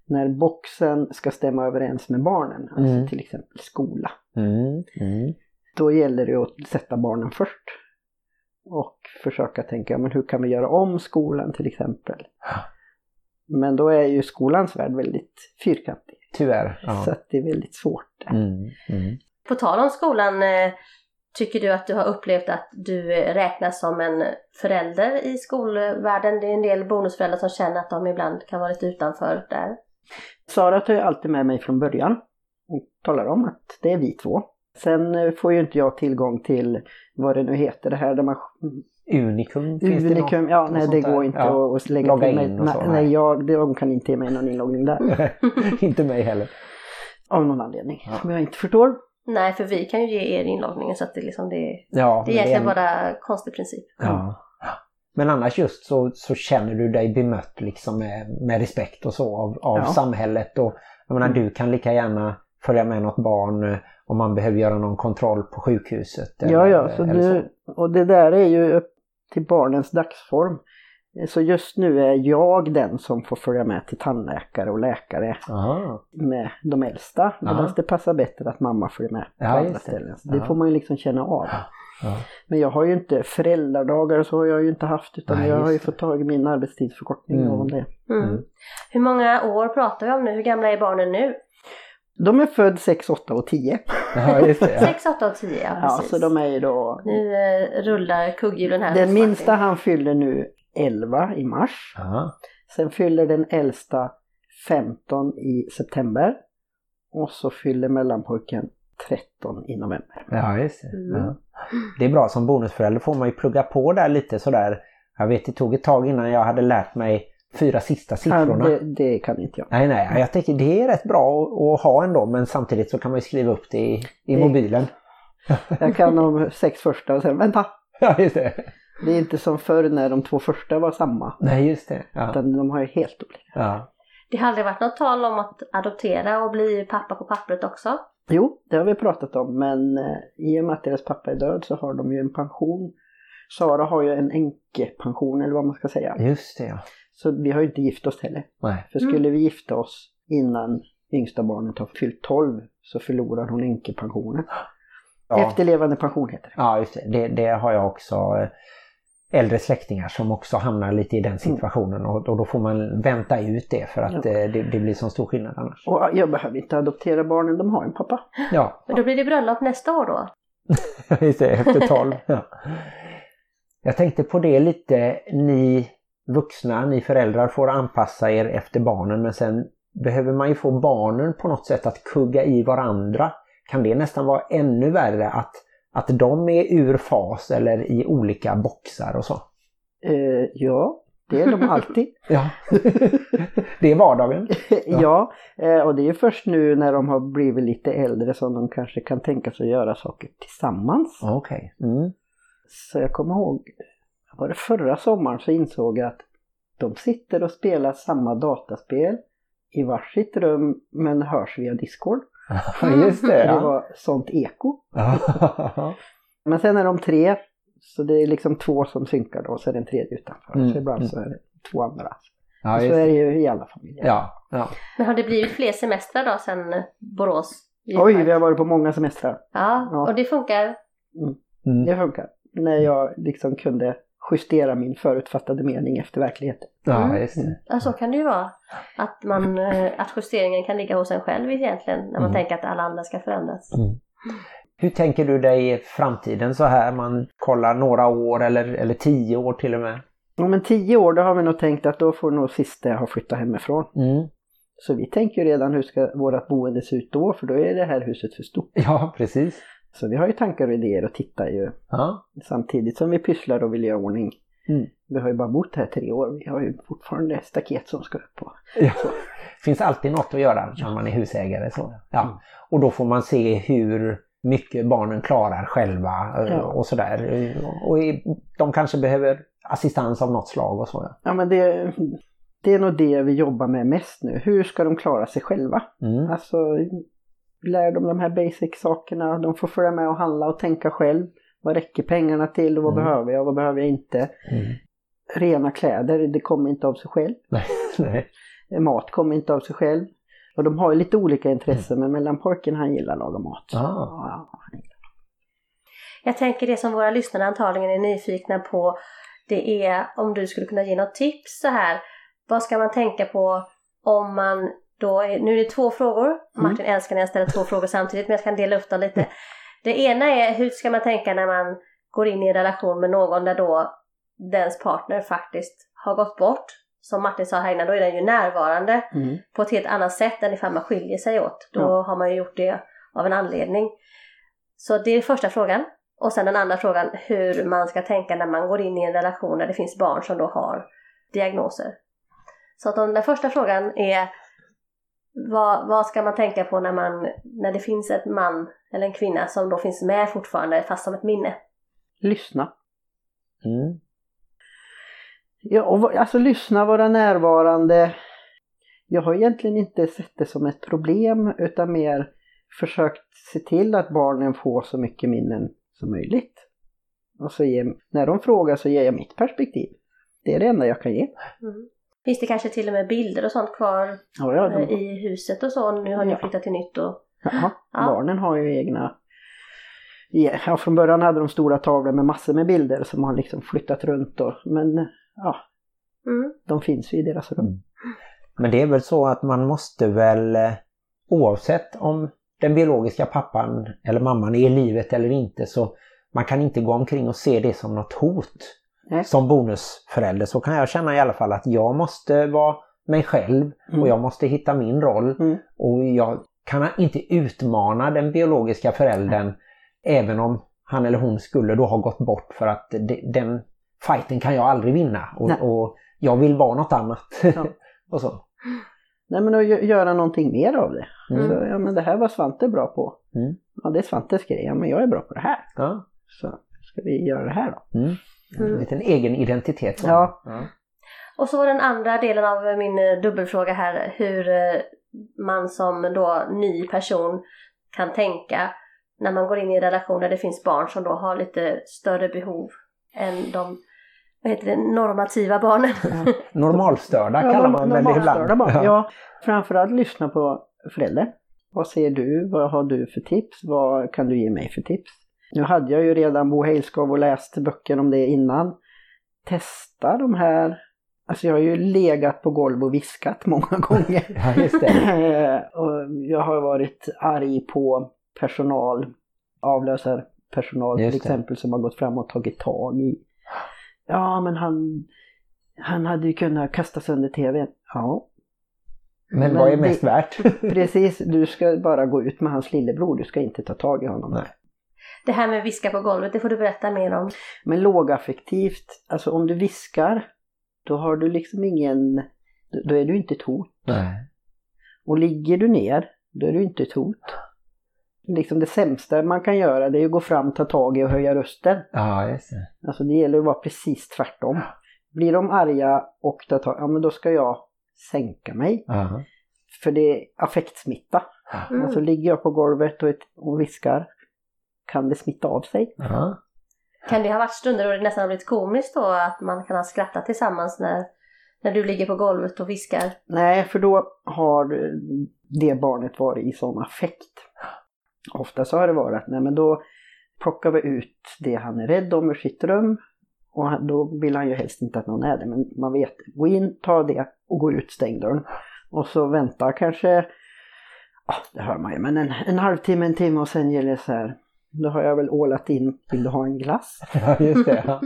[SPEAKER 4] när boxen ska stämma överens med barnen. Alltså
[SPEAKER 5] Mm.
[SPEAKER 4] till exempel skola.
[SPEAKER 5] Mm. Mm.
[SPEAKER 4] Då gäller det att sätta barnen först. Och försöka tänka, men hur kan vi göra om skolan till exempel? Men då är ju skolans värld väldigt fyrkantig.
[SPEAKER 5] Tyvärr. Ja.
[SPEAKER 4] Så att det är väldigt svårt.
[SPEAKER 5] Mm. Mm.
[SPEAKER 1] På tal om skolan, eh, tycker du att du har upplevt att du eh, räknas som en förälder i skolvärlden? Det är en del bonusföräldrar som känner att de ibland kan vara lite utanför där.
[SPEAKER 4] Sara tar ju alltid med mig från början och talar om att det är vi två. Sen eh, får ju inte jag tillgång till vad det nu heter, det här där man...
[SPEAKER 5] Unikum, finns det
[SPEAKER 4] Unikum,
[SPEAKER 5] något,
[SPEAKER 4] ja nej det
[SPEAKER 5] där?
[SPEAKER 4] går inte
[SPEAKER 5] Ja.
[SPEAKER 4] att lägga
[SPEAKER 5] Logga in och
[SPEAKER 4] nej,
[SPEAKER 5] så,
[SPEAKER 4] nej,
[SPEAKER 5] nej.
[SPEAKER 4] jag, de kan inte ge mig någon inloggning där.
[SPEAKER 5] inte mig heller.
[SPEAKER 4] Av någon anledning
[SPEAKER 5] Ja.
[SPEAKER 4] som jag inte förstår.
[SPEAKER 1] Nej, för vi kan ju ge er inloggningen så att det, liksom, det,
[SPEAKER 5] Ja,
[SPEAKER 1] det är egentligen
[SPEAKER 5] en-
[SPEAKER 1] bara konstig princip.
[SPEAKER 5] Ja. Men annars just så, så känner du dig bemött liksom med, med respekt och så av, av
[SPEAKER 4] Ja.
[SPEAKER 5] samhället. Och, jag menar, du kan lika gärna följa med något barn eh, om man behöver göra någon kontroll på sjukhuset.
[SPEAKER 4] Ja,
[SPEAKER 5] eller-
[SPEAKER 4] ja, så
[SPEAKER 5] eller
[SPEAKER 4] nu, och det där är ju upp till barnens dagsform. Så just nu är jag den som får följa med till tandläkare och läkare
[SPEAKER 5] Aha.
[SPEAKER 4] med de äldsta. Medan det passar bättre att mamma följer med på
[SPEAKER 5] Ja,
[SPEAKER 4] andra
[SPEAKER 5] det.
[SPEAKER 4] ställen. Det
[SPEAKER 5] Ja.
[SPEAKER 4] får man ju liksom känna av.
[SPEAKER 5] Ja.
[SPEAKER 4] Men jag har ju inte föräldradagar och så har jag ju inte haft utan
[SPEAKER 5] Nej,
[SPEAKER 4] jag har ju
[SPEAKER 5] det.
[SPEAKER 4] fått tag i min arbetstidsförkortning
[SPEAKER 5] Mm.
[SPEAKER 4] och om det.
[SPEAKER 1] Mm.
[SPEAKER 5] Mm.
[SPEAKER 1] Hur många år pratar vi om nu? Hur gamla är barnen nu?
[SPEAKER 4] De är född 6, 8 och 10.
[SPEAKER 5] Ja, just det. Ja.
[SPEAKER 1] 6, 8 och 10, ja
[SPEAKER 4] Ja,
[SPEAKER 1] precis.
[SPEAKER 4] så de är ju då...
[SPEAKER 1] Nu eh, rullar kugghjulen här.
[SPEAKER 4] Den minsta han fyller nu 11 i mars.
[SPEAKER 5] Ja.
[SPEAKER 4] Sen fyller den äldsta 15 i september. Och så fyller mellanpojken 13 i november.
[SPEAKER 5] Ja, just det.
[SPEAKER 1] Mm.
[SPEAKER 5] Ja. Det är bra som bonusförälder får man ju plugga på där lite sådär. Jag vet det tog ett tag innan jag hade lärt mig fyra sista
[SPEAKER 4] Ja,
[SPEAKER 5] siffrorna.
[SPEAKER 4] det, det kan inte jag.
[SPEAKER 5] Nej, nej, jag tänker det är rätt bra att, ha ändå men samtidigt så kan man ju skriva upp det i, i mobilen.
[SPEAKER 4] Jag kan de sex första och sen vänta.
[SPEAKER 5] Ja, just det.
[SPEAKER 4] Det är inte som förr när de två första var samma.
[SPEAKER 5] Nej, just det. Ja.
[SPEAKER 4] Utan de har ju helt olika.
[SPEAKER 5] Ja.
[SPEAKER 1] Det har aldrig varit något tal om att adoptera och bli pappa på pappret också?
[SPEAKER 4] Jo, det har vi pratat om men eh, i och med att deras pappa är död så har de ju en pension. Sara har ju en änkepension eller vad man ska säga.
[SPEAKER 5] Just det, ja.
[SPEAKER 4] Så vi har ju inte gift oss heller.
[SPEAKER 5] Nej.
[SPEAKER 4] För skulle vi gifta oss innan yngsta barnet har fyllt 12 så förlorar hon änkepensionen.
[SPEAKER 5] Ja.
[SPEAKER 4] Efterlevande pension heter det.
[SPEAKER 5] Ja, just det. det. Det har jag också eh, äldre släktingar som också hamnar lite i den situationen och, och då får man vänta ut det för att
[SPEAKER 4] Ja.
[SPEAKER 5] eh, det, det blir så stor skillnad annars.
[SPEAKER 4] Och jag behöver inte adoptera barnen, de har en pappa.
[SPEAKER 5] Ja,
[SPEAKER 1] Men då blir det bröllop nästa år då?
[SPEAKER 5] just det, efter 12. Ja. Jag tänkte på det lite, ni vuxna, ni föräldrar får anpassa er efter barnen men sen behöver man ju få barnen på något sätt att kugga i varandra. Kan det nästan vara ännu värre att, att de är ur fas eller i olika boxar och så?
[SPEAKER 4] Eh, ja, det är de alltid.
[SPEAKER 5] Ja, det är vardagen.
[SPEAKER 4] ja, eh, och det är först nu när de har blivit lite äldre som de kanske kan tänka sig att göra saker tillsammans.
[SPEAKER 5] Okej. Mm.
[SPEAKER 4] Så jag kommer ihåg, var det förra sommaren så insåg jag att de sitter och spelar samma dataspel i varsitt rum men hörs via Discord.
[SPEAKER 5] Just det.
[SPEAKER 4] Det
[SPEAKER 5] Ja.
[SPEAKER 4] var sånt eko. Men sen är de tre, så det är liksom två som synkar då och så är det en tredje utanför.
[SPEAKER 5] Mm,
[SPEAKER 4] Så ibland
[SPEAKER 5] mm.
[SPEAKER 4] så är det två andra.
[SPEAKER 5] Ja,
[SPEAKER 4] så är
[SPEAKER 5] det.
[SPEAKER 4] det ju i alla familjer.
[SPEAKER 5] Ja, ja.
[SPEAKER 1] Men har det blivit fler semestrar då sen Borås?
[SPEAKER 4] Oj, vi har varit på många semestrar.
[SPEAKER 1] Ja,
[SPEAKER 4] Ja.
[SPEAKER 1] och det funkar?
[SPEAKER 5] Mm.
[SPEAKER 4] Det funkar. När jag liksom kunde justera min förutfattade mening efter verkligheten.
[SPEAKER 5] ja
[SPEAKER 1] Mm.
[SPEAKER 5] just det.
[SPEAKER 1] Ja, så kan det ju vara. Att, man, eh, att justeringen kan ligga hos en själv egentligen när man
[SPEAKER 5] Mm.
[SPEAKER 1] tänker att alla andra ska förändras.
[SPEAKER 5] Hur tänker du dig i framtiden så här? Man kollar några år eller, eller tio år till och med.
[SPEAKER 4] Om en tio år då har vi nog tänkt att då får nog sista ha flyttat hemifrån.
[SPEAKER 5] Mm.
[SPEAKER 4] Så vi tänker ju redan hur ska vårt boende se ut då för då är det här huset för stort.
[SPEAKER 5] Ja, precis.
[SPEAKER 4] Så vi har ju tankar och idéer och tittar ju
[SPEAKER 5] Ja.
[SPEAKER 4] samtidigt som vi pysslar och vill göra ordning.
[SPEAKER 5] Mm.
[SPEAKER 4] Vi har ju bara bott här tre år. Vi har ju fortfarande staket som ska upp. Och...
[SPEAKER 5] ja. finns alltid något att göra när man är husägare. Så. Ja.
[SPEAKER 4] Mm.
[SPEAKER 5] Och då får man se hur mycket barnen klarar själva eh,
[SPEAKER 4] Ja.
[SPEAKER 5] och sådär. Och de kanske behöver assistans av något slag och så. Ja
[SPEAKER 4] men det, det är nog det vi jobbar med mest nu. Hur ska de klara sig själva?
[SPEAKER 5] Mm.
[SPEAKER 4] Alltså lär dem de här basic sakerna. De får följa med och handla och tänka själv. Vad räcker pengarna till och vad
[SPEAKER 5] Mm.
[SPEAKER 4] behöver jag och vad behöver jag inte?
[SPEAKER 5] Mm.
[SPEAKER 4] Rena kläder, det kommer inte av sig själv.
[SPEAKER 5] Nej. Nej.
[SPEAKER 4] Mat kommer inte av sig själv. Och de har ju lite olika intressen men mellan pojken han gillar att laga mat.
[SPEAKER 5] Ah.
[SPEAKER 4] Ja,
[SPEAKER 1] Jag tänker det som våra lyssnare antagligen är nyfikna på det är om du skulle kunna ge något tips så här. Vad ska man tänka på om man då, är, nu är det två frågor. Martin älskar när jag ställer två frågor samtidigt men jag kan dela upp dem lite. Det ena är hur ska man tänka när man går in i en relation med någon där då dens partner faktiskt har gått bort. Som Martin sa här innan, då är den ju närvarande
[SPEAKER 4] Mm.
[SPEAKER 1] på ett helt annat sätt än ifall man skiljer sig åt. Då
[SPEAKER 4] Ja.
[SPEAKER 1] har man ju gjort det av en anledning. Så det är första frågan. Och sen den andra frågan, hur man ska tänka när man går in i en relation där det finns barn som då har diagnoser. Så att den första frågan är vad, vad ska man tänka på när, man, när det finns en man eller en kvinna som då finns med fortfarande fast som ett minne?
[SPEAKER 4] Lyssna.
[SPEAKER 5] Mm.
[SPEAKER 4] Ja, och alltså lyssna, vara närvarande. Jag har egentligen inte sett det som ett problem utan mer försökt se till att barnen får så mycket minnen som möjligt. Och så ge, när de frågar så ger jag mitt perspektiv. Det är det enda jag kan ge.
[SPEAKER 1] Mm. Finns det kanske till och med bilder och sånt kvar
[SPEAKER 4] Ja, ja,
[SPEAKER 1] eh,
[SPEAKER 4] de,
[SPEAKER 1] i huset och så? Nu har ni
[SPEAKER 4] Ja.
[SPEAKER 1] flyttat till nytt och...
[SPEAKER 4] jaha,
[SPEAKER 1] Ja.
[SPEAKER 4] barnen har ju egna... Ja, från början hade de stora tavlor med massor med bilder som har liksom flyttat runt och, men ja,
[SPEAKER 1] Mm.
[SPEAKER 4] de finns ju i deras rum.
[SPEAKER 5] Mm. Men det är väl så att man måste väl eh, oavsett om den biologiska pappan eller mamman är i livet eller inte så man kan inte gå omkring och se det som något hot.
[SPEAKER 4] Nej.
[SPEAKER 5] Som bonusförälder så kan jag känna i alla fall att jag måste vara mig själv
[SPEAKER 4] Mm.
[SPEAKER 5] och jag måste hitta min roll
[SPEAKER 4] Mm.
[SPEAKER 5] och jag kan inte utmana den biologiska föräldern även om han eller hon skulle då ha gått bort för att de- den fighten kan jag aldrig vinna och, och jag vill vara något annat.
[SPEAKER 4] Ja.
[SPEAKER 5] och så.
[SPEAKER 4] Nej men att gö- göra någonting mer av det.
[SPEAKER 5] Mm.
[SPEAKER 4] Så, ja men det här var Svante bra på.
[SPEAKER 5] Mm.
[SPEAKER 4] Ja det är Svantes grej, ja men jag är bra på det här.
[SPEAKER 5] Ja.
[SPEAKER 4] Så ska vi göra det här då?
[SPEAKER 5] En liten egen identitet. så.
[SPEAKER 4] Ja.
[SPEAKER 5] ja.
[SPEAKER 1] Och så var den andra delen av min eh, dubbelfråga här hur eh, man som då ny person kan tänka när man går in i en relation där det finns barn som då har lite större behov än de vad heter det, normativa barnen.
[SPEAKER 5] Normalstörda
[SPEAKER 4] Ja,
[SPEAKER 5] kallar
[SPEAKER 4] norm-
[SPEAKER 5] man väl det
[SPEAKER 4] normalstörda
[SPEAKER 5] ibland.
[SPEAKER 4] barn. Ja, framförallt lyssna på föräldrar. Vad ser du? Vad har du för tips? Vad kan du ge mig för tips? Nu hade jag ju redan Bo Hejlskov och läst böcker om det innan. Testa de här. Alltså jag har ju legat på golv och viskat många gånger.
[SPEAKER 5] Ja, just det.
[SPEAKER 4] och jag har varit arg på personal, avlösarpersonal till
[SPEAKER 5] det.
[SPEAKER 4] exempel som har gått fram och tagit tag i. Ja men han, han hade ju kunnat kasta sönder tvn. Ja,
[SPEAKER 5] Men
[SPEAKER 4] Men
[SPEAKER 5] vad är
[SPEAKER 4] det-
[SPEAKER 5] mest värt?
[SPEAKER 4] precis. Du ska bara gå ut med hans lillebror. Du ska inte ta tag i honom.
[SPEAKER 5] Nej.
[SPEAKER 1] Det här med viska på golvet, det får du berätta mer om.
[SPEAKER 4] Men lågaffektivt, alltså om du viskar, då har du liksom ingen, då är du inte ett hot.
[SPEAKER 5] Nej.
[SPEAKER 4] Och ligger du ner, då är du inte ett hot. Liksom det sämsta man kan göra det är att gå fram, ta tag i och höja rösten.
[SPEAKER 5] Ja, just det.
[SPEAKER 4] Alltså det gäller att vara precis tvärtom. Blir de arga och tar tag, ja men då ska jag sänka mig.
[SPEAKER 5] Ja.
[SPEAKER 4] För det är affektsmitta.
[SPEAKER 1] Mm.
[SPEAKER 4] Alltså ligger jag på golvet och, ett, och viskar, kan det smitta av sig?
[SPEAKER 5] Ja.
[SPEAKER 1] Kan det ha varit stunder då det nästan har blivit komiskt då att man kan ha skrattat tillsammans när, när du ligger på golvet och viskar?
[SPEAKER 4] Nej, för då har det barnet varit i sån affekt. Ofta så har det varit att nej, men då plockar vi ut det han är rädd om ur sitt rum. Och då vill han ju helst inte att någon är det, men man vet. Gå in, ta det och gå ut, stäng dörren. Och så vänta kanske, ja det hör man ju, men en, en halvtimme, en timme och sen gäller det så här. Då har jag väl ålat in, vill du ha en glass?
[SPEAKER 5] ja, just det. Ja.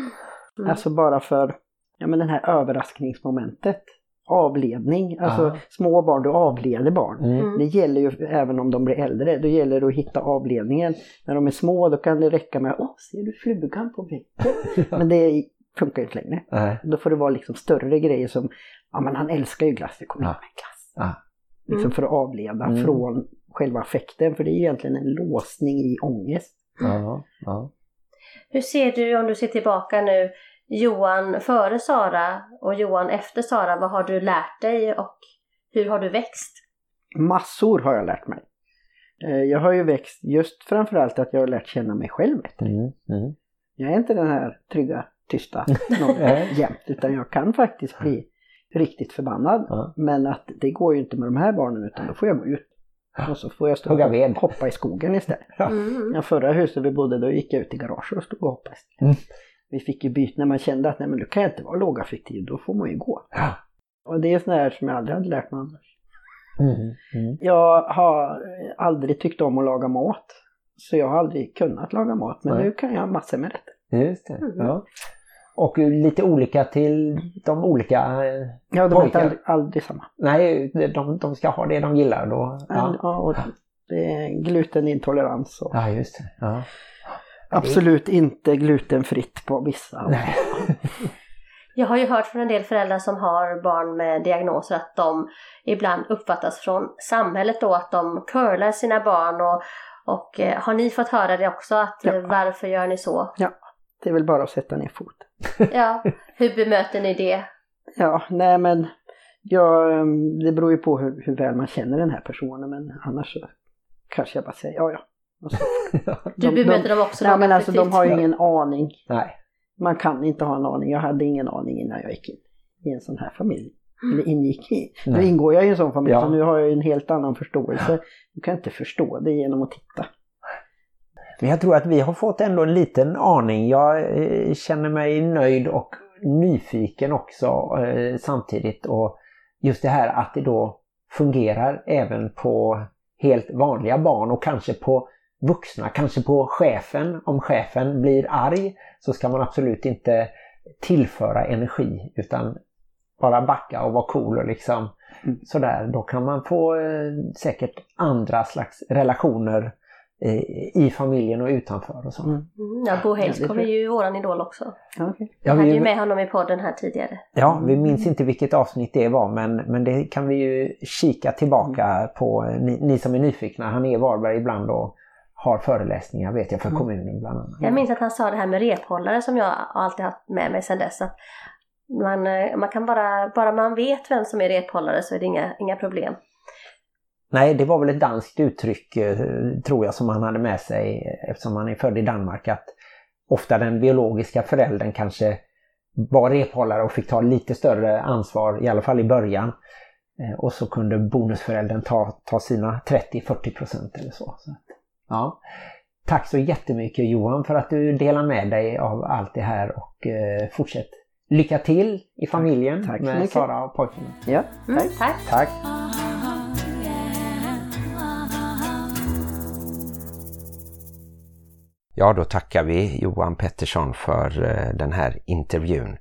[SPEAKER 1] Mm.
[SPEAKER 4] Alltså bara för ja, men den här överraskningsmomentet. Avledning, alltså
[SPEAKER 5] Ja.
[SPEAKER 4] små barn, du avleder barn.
[SPEAKER 5] Mm.
[SPEAKER 1] Mm.
[SPEAKER 4] Det gäller ju även om de blir äldre, då gäller det att hitta avledningen. När de är små då kan det räcka med åh, ser du flugan på väggen? Men det funkar ju inte längre.
[SPEAKER 5] Nej.
[SPEAKER 4] Då får det vara liksom större grejer som, ja men han älskar ju glass, det kommer
[SPEAKER 5] Ja.
[SPEAKER 4] ja. med glass.
[SPEAKER 5] Ja.
[SPEAKER 4] Liksom
[SPEAKER 1] Mm.
[SPEAKER 4] för att avleda
[SPEAKER 5] Mm.
[SPEAKER 4] från själva affekten, för det är ju egentligen en låsning i ångest.
[SPEAKER 5] Ja. Ja.
[SPEAKER 1] Hur ser du om du ser tillbaka nu, Johan före Sara och Johan efter Sara, vad har du lärt dig och hur har du växt?
[SPEAKER 4] Massor har jag lärt mig. Eh, Jag har ju växt just framförallt att jag har lärt känna mig själv bättre.
[SPEAKER 5] Mm. Mm.
[SPEAKER 4] Jag är inte den här trygga, tysta jämt, utan jag kan faktiskt bli riktigt förbannad.
[SPEAKER 5] Ja.
[SPEAKER 4] Men att det går ju inte med de här barnen utan då får jag gå ut. Och så får jag stå
[SPEAKER 5] Hugga
[SPEAKER 4] och
[SPEAKER 5] ved.
[SPEAKER 4] hoppa i skogen istället.
[SPEAKER 1] Mm.
[SPEAKER 4] Ja, förra huset vi bodde då gick jag ut i garaget och stod och hoppade.
[SPEAKER 5] Mm.
[SPEAKER 4] Vi fick ju byta när man kände att nej men du kan inte vara lågaffektiv, då får man ju gå.
[SPEAKER 5] Ja.
[SPEAKER 4] Och det är sånt här som jag aldrig hade lärt mig annars.
[SPEAKER 5] Mm. Mm.
[SPEAKER 4] Jag har aldrig tyckt om att laga mat. Så jag har aldrig kunnat laga mat, men
[SPEAKER 5] Nej.
[SPEAKER 4] nu kan jag massor med rätter.
[SPEAKER 5] Just det.
[SPEAKER 1] Mm.
[SPEAKER 5] Ja. Och lite olika till de olika...
[SPEAKER 4] Ja, de är aldrig, aldrig samma.
[SPEAKER 5] Nej, de, de ska ha det de gillar då. Ja,
[SPEAKER 4] ja, och det är glutenintolerans och
[SPEAKER 5] ja just det. Ja.
[SPEAKER 4] absolut inte glutenfritt på vissa.
[SPEAKER 5] Nej.
[SPEAKER 1] Jag har ju hört från en del föräldrar som har barn med diagnoser att de ibland uppfattas från samhället då att de curlar sina barn och, och eh, har ni fått höra det också att
[SPEAKER 4] Ja.
[SPEAKER 1] eh, varför gör ni så?
[SPEAKER 4] Det är väl bara att sätta ner fot.
[SPEAKER 1] Ja, hur bemöter ni det?
[SPEAKER 4] Ja, nej men ja, ehm, det beror ju på hur, hur väl man känner den här personen men annars så kanske jag bara säger ja ja. Så,
[SPEAKER 1] Du
[SPEAKER 4] de,
[SPEAKER 1] bemöter dem också
[SPEAKER 4] Nej men alltså de har ju ingen aning.
[SPEAKER 5] Nej.
[SPEAKER 4] Man kan inte ha en aning. Jag hade ingen aning innan jag gick in i en sån här familj. Eller ingick i. Nu ingår jag i en sån familj
[SPEAKER 5] Ja.
[SPEAKER 4] så nu har jag ju en helt annan förståelse. Du kan inte förstå det genom att titta.
[SPEAKER 5] Men jag tror att vi har fått ändå en liten aning. Jag eh, känner mig nöjd och nyfiken också eh, samtidigt. Och just det här att det då fungerar även på helt vanliga barn och kanske på vuxna, kanske på chefen. Om chefen blir arg så ska man absolut inte tillföra energi utan bara backa och vara cool och liksom
[SPEAKER 4] Mm.
[SPEAKER 5] sådär. Då kan man få eh, säkert andra slags relationer i familjen och utanför och så.
[SPEAKER 4] Mm.
[SPEAKER 1] Mm, ja, Bo
[SPEAKER 4] Ja, tror
[SPEAKER 1] är ju våran idol också.
[SPEAKER 4] Ja, okej.
[SPEAKER 1] Vi
[SPEAKER 5] Ja,
[SPEAKER 1] hade ju med honom i podden här tidigare.
[SPEAKER 5] ja, vi minns inte vilket avsnitt det var men, men det kan vi ju kika tillbaka på. Ni, ni som är nyfikna, han är i Varberg ibland och har föreläsningar vet jag för
[SPEAKER 4] Mm.
[SPEAKER 5] kommunen bland annat.
[SPEAKER 1] Jag minns att han sa det här med rephållare som jag alltid haft med mig sedan dess. Att man, eh, man kan bara, bara man vet vem som är rephållare så är det inga, inga problem.
[SPEAKER 5] Nej, det var väl ett danskt uttryck eh, tror jag som han hade med sig eftersom han är född i Danmark att ofta den biologiska föräldern kanske var rephållare och fick ta lite större ansvar, i alla fall i början. Eh, och så kunde bonusföräldern ta, ta sina 30-40 procent eller så. så att, ja. Tack så jättemycket Johan för att du delar med dig av allt det här och eh, fortsätt lycka till i familjen
[SPEAKER 4] Tack så
[SPEAKER 5] med
[SPEAKER 4] mycket.
[SPEAKER 5] Sara och pojkarna.
[SPEAKER 4] Ja,
[SPEAKER 1] Mm,
[SPEAKER 4] tack.
[SPEAKER 1] tack.
[SPEAKER 2] Ja, då tackar vi Johan Pettersson för eh, den här intervjun.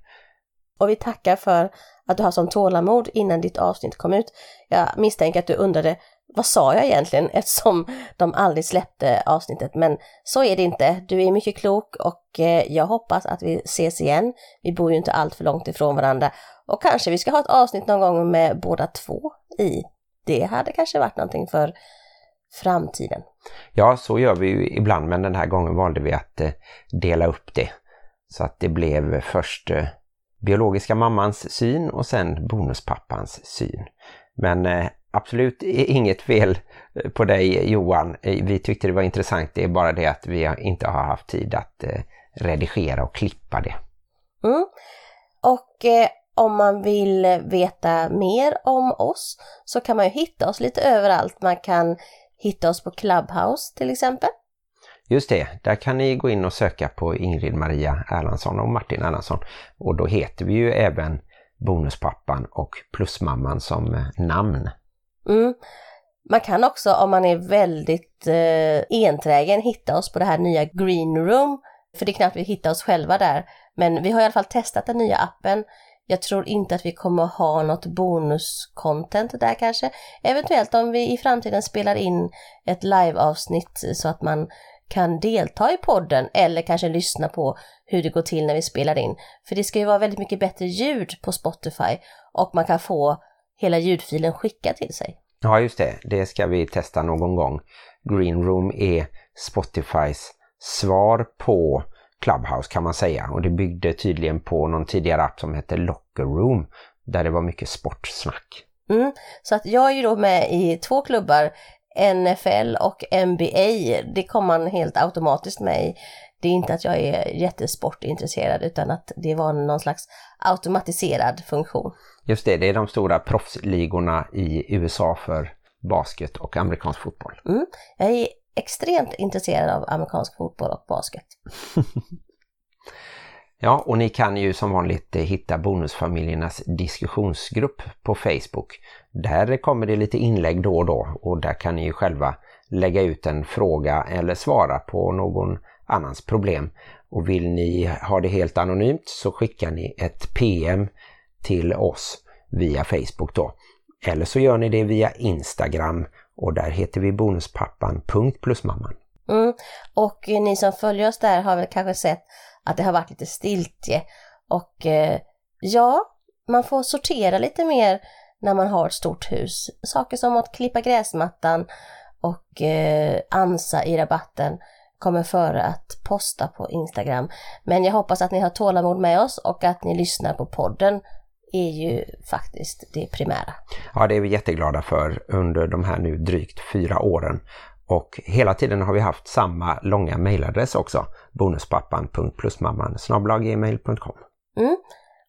[SPEAKER 1] Och vi tackar för att du har sån tålamod innan ditt avsnitt kom ut. Jag misstänker att du undrade vad sa jag egentligen eftersom de aldrig släppte avsnittet. Men så är det inte. Du är mycket klok och eh, jag hoppas att vi ses igen. Vi bor ju inte allt för långt ifrån varandra. Och kanske vi ska ha ett avsnitt någon gång med båda två i. Det hade kanske varit någonting för framtiden.
[SPEAKER 2] Ja, så gör vi ju ibland, men den här gången valde vi att eh, dela upp det. Så att det blev först eh, biologiska mammans syn och sen bonuspappans syn. Men eh, absolut inget fel på dig Johan. Vi tyckte det var intressant, det är bara det att vi inte har haft tid att redigera och klippa det.
[SPEAKER 1] Mm. Och eh, om man vill veta mer om oss så kan man ju hitta oss lite överallt. Man kan hitta oss på Clubhouse till exempel.
[SPEAKER 2] Just det, där kan ni gå in och söka på Ingrid Maria Erlandsson och Martin Erlandsson. Och då heter vi ju även Bonuspappan och Plusmamman som eh, namn.
[SPEAKER 1] Mm. Man kan också om man är väldigt eh, enträgen hitta oss på det här nya Green Room. För det är knappt vi hittar oss själva där. Men vi har i alla fall testat den nya appen. Jag tror inte att vi kommer ha något bonuscontent där kanske. Eventuellt om vi i framtiden spelar in ett liveavsnitt så att man kan delta i podden eller kanske lyssna på hur det går till när vi spelar in. För det ska ju vara väldigt mycket bättre ljud på Spotify och man kan få hela ljudfilen skickad till sig.
[SPEAKER 2] Ja, just det. Det ska vi testa någon gång. Green Room är Spotifys svar på Clubhouse kan man säga. Och det byggde tydligen på någon tidigare app som hette Locker Room. Där det var mycket sportsnack.
[SPEAKER 1] Mm. Så att jag är ju då med i två klubbar, NFL och NBA. Det kommer man helt automatiskt med i. Det är inte att jag är jättesportintresserad utan att det var någon slags automatiserad funktion.
[SPEAKER 2] Just det, det är de stora proffsligorna i USA för basket och amerikansk fotboll.
[SPEAKER 1] Mm. Jag är extremt intresserad av amerikansk fotboll och basket.
[SPEAKER 2] Ja, och ni kan ju som vanligt eh, hitta Bonusfamiljernas diskussionsgrupp på Facebook. Där kommer det lite inlägg då och då och där kan ni ju själva lägga ut en fråga eller svara på någon annans problem. Och vill ni ha det helt anonymt så skickar ni ett PM till oss via Facebook då. Eller så gör ni det via Instagram och där heter vi bonuspappan.plusmamman.
[SPEAKER 1] Mm. Och eh, ni som följer oss där har väl kanske sett att det har varit lite stiltje. Och eh, ja, man får sortera lite mer när man har ett stort hus. Saker som att klippa gräsmattan och eh, ansa i rabatten kommer före att posta på Instagram. Men jag hoppas att ni har tålamod med oss och att ni lyssnar på podden är ju faktiskt det primära.
[SPEAKER 2] Ja, det är vi jätteglada för under de här nu drygt fyra åren. Och hela tiden har vi haft samma långa mejladress också. bonuspappan.plusmamman.gmail.com
[SPEAKER 1] Mm.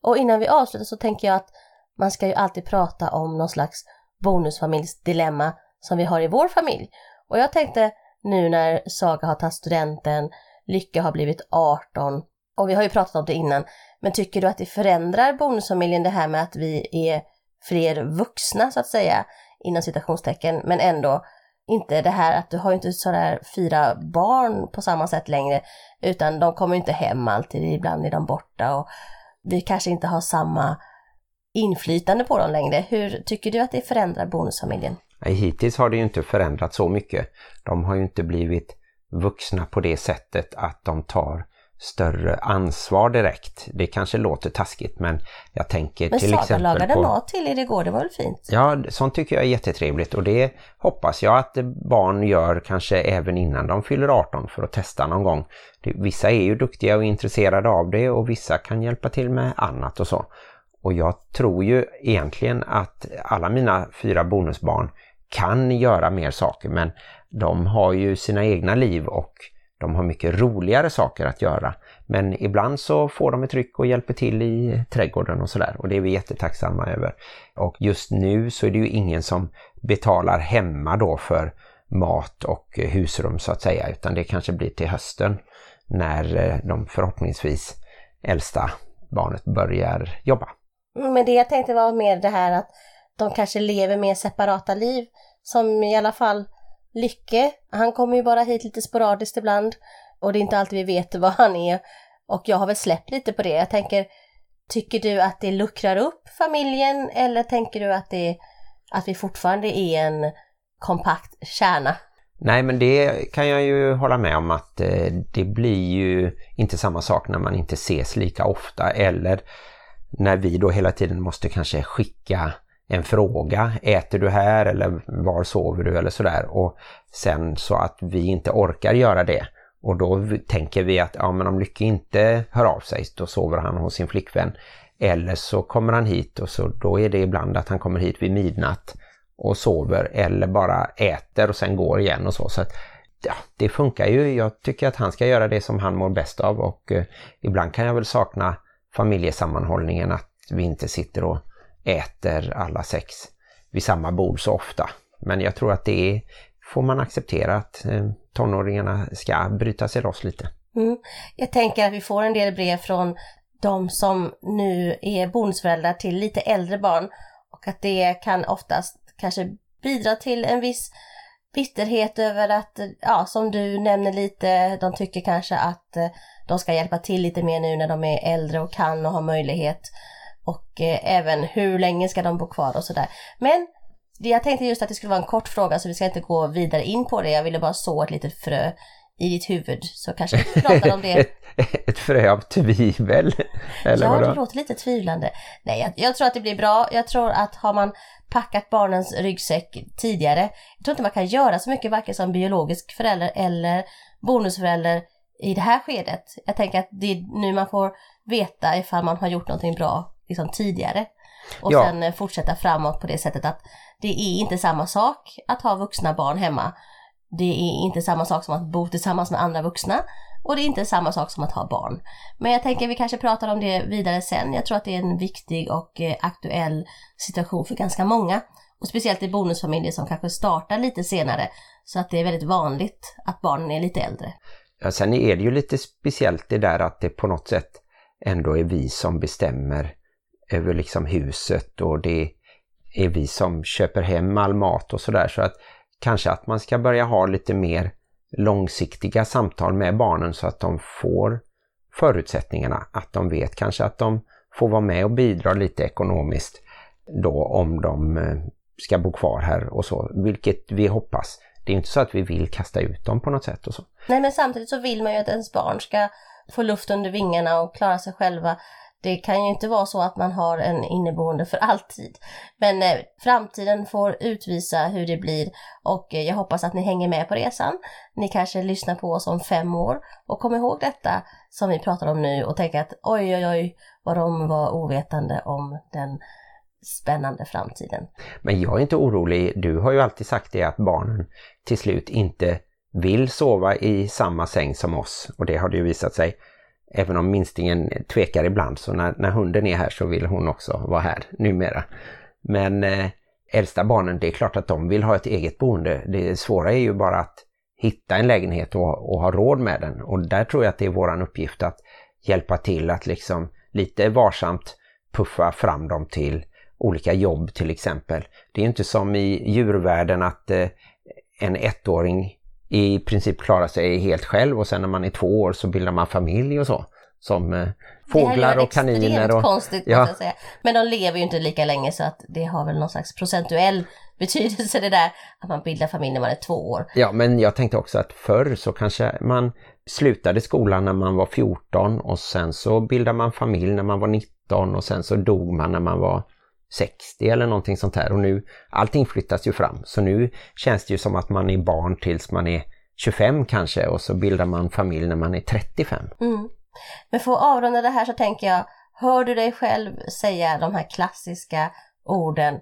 [SPEAKER 1] Och innan vi avslutar så tänker jag att man ska ju alltid prata om någon slags bonusfamiljsdilemma som vi har i vår familj. Och jag tänkte nu när Saga har tagit studenten, Lycka har blivit 18 och vi har ju pratat om det innan. Men tycker du att det förändrar bonusfamiljen det här med att vi är fler vuxna så att säga inom citationstecken men ändå inte det här att du har ju inte sådär fyra barn på samma sätt längre utan de kommer inte hem alltid, ibland är de borta och vi kanske inte har samma inflytande på dem längre. Hur tycker du att det förändrar bonusfamiljen?
[SPEAKER 2] Nej, hittills har det ju inte förändrats så mycket. De har ju inte blivit vuxna på det sättet att de tar större ansvar direkt. Det kanske låter taskigt men jag tänker
[SPEAKER 1] Men
[SPEAKER 2] till exempel
[SPEAKER 1] lagade
[SPEAKER 2] på...
[SPEAKER 1] mat till er igår, det var väl fint?
[SPEAKER 2] Ja, sånt tycker jag är jättetrevligt och det hoppas jag att barn gör kanske även innan de fyller 18 för att testa någon gång. Vissa är ju duktiga och intresserade av det och vissa kan hjälpa till med annat och så. Och jag tror ju egentligen att alla mina fyra bonusbarn kan göra mer saker men de har ju sina egna liv och de har mycket roligare saker att göra. Men ibland så får de ett tryck och hjälper till i trädgården och sådär och det är vi jättetacksamma över. Och just nu så är det ju ingen som betalar hemma då för mat och husrum så att säga utan det kanske blir till hösten när eh, de förhoppningsvis äldsta barnet börjar jobba.
[SPEAKER 1] Men det jag tänkte var mer det här att de kanske lever mer separata liv. Som i alla fall Lycke, han kommer ju bara hit lite sporadiskt ibland och det är inte alltid vi vet vad han är. Och jag har väl släppt lite på det. Jag tänker, tycker du att det luckrar upp familjen eller tänker du att, det, att vi fortfarande är en kompakt kärna?
[SPEAKER 2] Nej men det kan jag ju hålla med om att eh, det blir ju inte samma sak när man inte ses lika ofta eller när vi då hela tiden måste kanske skicka en fråga, äter du här eller var sover du eller sådär och sen så att vi inte orkar göra det och då tänker vi att ja men om Lycke inte hör av sig då sover han hos sin flickvän eller så kommer han hit och så då är det ibland att han kommer hit vid midnatt och sover eller bara äter och sen går igen och så. så att, ja, det funkar ju. Jag tycker att han ska göra det som han mår bäst av och eh, ibland kan jag väl sakna familjesammanhållningen att vi inte sitter och äter alla sex vid samma bord så ofta. Men jag tror att det är, får man acceptera att eh, tonåringarna ska bryta sig loss lite.
[SPEAKER 1] Mm. Jag tänker att vi får en del brev från de som nu är bonusföräldrar till lite äldre barn och att det kan oftast kanske bidra till en viss bitterhet över att, ja som du nämner lite, de tycker kanske att eh, de ska hjälpa till lite mer nu när de är äldre och kan och har möjlighet. Och eh, även hur länge ska de bo kvar och sådär. Men jag tänkte just att det skulle vara en kort fråga så vi ska inte gå vidare in på det. Jag ville bara så ett litet frö i ditt huvud så kanske vi pratar om det.
[SPEAKER 2] ett, ett frö av tvivel? Eller
[SPEAKER 1] ja,
[SPEAKER 2] vadå?
[SPEAKER 1] det låter lite tvivlande. Nej, jag, jag tror att det blir bra. Jag tror att har man packat barnens ryggsäck tidigare, jag tror inte man kan göra så mycket varken som biologisk förälder eller bonusförälder i det här skedet. Jag tänker att det är nu man får veta ifall man har gjort någonting bra liksom tidigare. Och
[SPEAKER 2] Ja.
[SPEAKER 1] sen eh, fortsätta framåt på det sättet att det är inte samma sak att ha vuxna barn hemma. Det är inte samma sak som att bo tillsammans med andra vuxna och det är inte samma sak som att ha barn. Men jag tänker vi kanske pratar om det vidare sen. Jag tror att det är en viktig och eh, aktuell situation för ganska många. Och speciellt i bonusfamiljer som kanske startar lite senare. Så att det är väldigt vanligt att barnen är lite äldre.
[SPEAKER 2] Ja, sen är det ju lite speciellt det där att det på något sätt ändå är vi som bestämmer över liksom huset och det är vi som köper hem all mat och sådär så att kanske att man ska börja ha lite mer långsiktiga samtal med barnen så att de får förutsättningarna, att de vet kanske att de får vara med och bidra lite ekonomiskt då om de eh, ska bo kvar här och så, vilket vi hoppas. Det är inte så att vi vill kasta ut dem på något sätt och så.
[SPEAKER 1] Nej men samtidigt så vill man ju att ens barn ska få luft under vingarna och klara sig själva. Det kan ju inte vara så att man har en inneboende för alltid. Men eh, framtiden får utvisa hur det blir och eh, jag hoppas att ni hänger med på resan. Ni kanske lyssnar på oss om fem år och kom ihåg detta som vi pratar om nu och tänk att oj oj oj vad de var ovetande om den spännande framtiden.
[SPEAKER 2] Men jag är inte orolig. Du har ju alltid sagt det att barnen till slut inte vill sova i samma säng som oss. Och det har det ju visat sig. Även om minstingen tvekar ibland så när, när hunden är här så vill hon också vara här numera. Men eh, äldsta barnen, det är klart att de vill ha ett eget boende. Det svåra är ju bara att hitta en lägenhet och, och ha råd med den. Och där tror jag att det är våran uppgift att hjälpa till att liksom lite varsamt puffa fram dem till olika jobb till exempel. Det är inte som i djurvärlden att eh, en ettåring i princip klarar sig helt själv och sen när man är två år så bildar man familj och så. Som eh, fåglar och kaniner.
[SPEAKER 1] Det är
[SPEAKER 2] Och,
[SPEAKER 1] konstigt
[SPEAKER 2] Ja.
[SPEAKER 1] säga. Men de lever ju inte lika länge så att det har väl någon slags procentuell betydelse det där att man bildar familj när man är två år.
[SPEAKER 2] ja, men jag tänkte också att förr så kanske man slutade skolan när man var 14 och sen så bildade man familj när man var 19 och sen så dog man när man var 60 eller någonting sånt här och nu allting flyttas ju fram så nu känns det ju som att man är barn tills man är 25 kanske och så bildar man familj när man är 35.
[SPEAKER 1] Mm. Men för att avrunda det här så tänker jag, hör du dig själv säga de här klassiska orden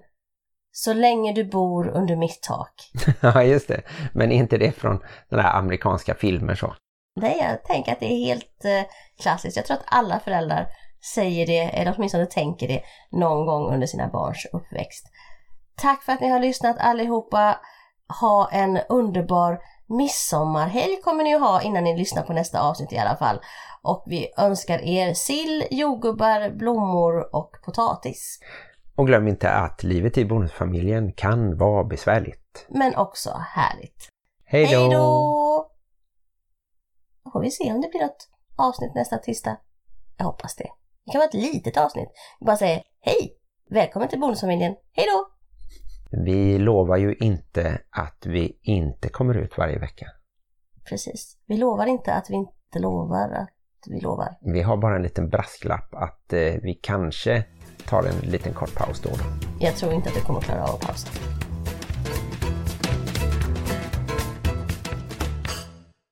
[SPEAKER 1] så länge du bor under mitt tak.
[SPEAKER 2] Ja just det, men är inte det från den där amerikanska filmer så?
[SPEAKER 1] Nej, jag tänker att det är helt eh, klassiskt. Jag tror att alla föräldrar säger det, eller åtminstone tänker det, någon gång under sina barns uppväxt. Tack för att ni har lyssnat allihopa. Ha en underbar midsommarhelg kommer ni att ha innan ni lyssnar på nästa avsnitt i alla fall. Och vi önskar er sill, jordgubbar, blommor och potatis.
[SPEAKER 2] Och glöm inte att livet i bonusfamiljen kan vara besvärligt.
[SPEAKER 1] Men också härligt.
[SPEAKER 2] Hej
[SPEAKER 1] Hej
[SPEAKER 2] då!
[SPEAKER 1] då! Får vi se om det blir något avsnitt nästa tisdag. Jag hoppas det. Det kan vara ett litet avsnitt. Vi bara säger hej! Välkommen till bonusfamiljen. Hej då!
[SPEAKER 2] Vi lovar ju inte att vi inte kommer ut varje vecka.
[SPEAKER 1] Precis. Vi lovar inte att vi inte lovar att vi lovar.
[SPEAKER 2] Vi har bara en liten brasklapp att eh, vi kanske tar en liten kort paus då.
[SPEAKER 1] Jag tror inte att vi kommer klara av pausen.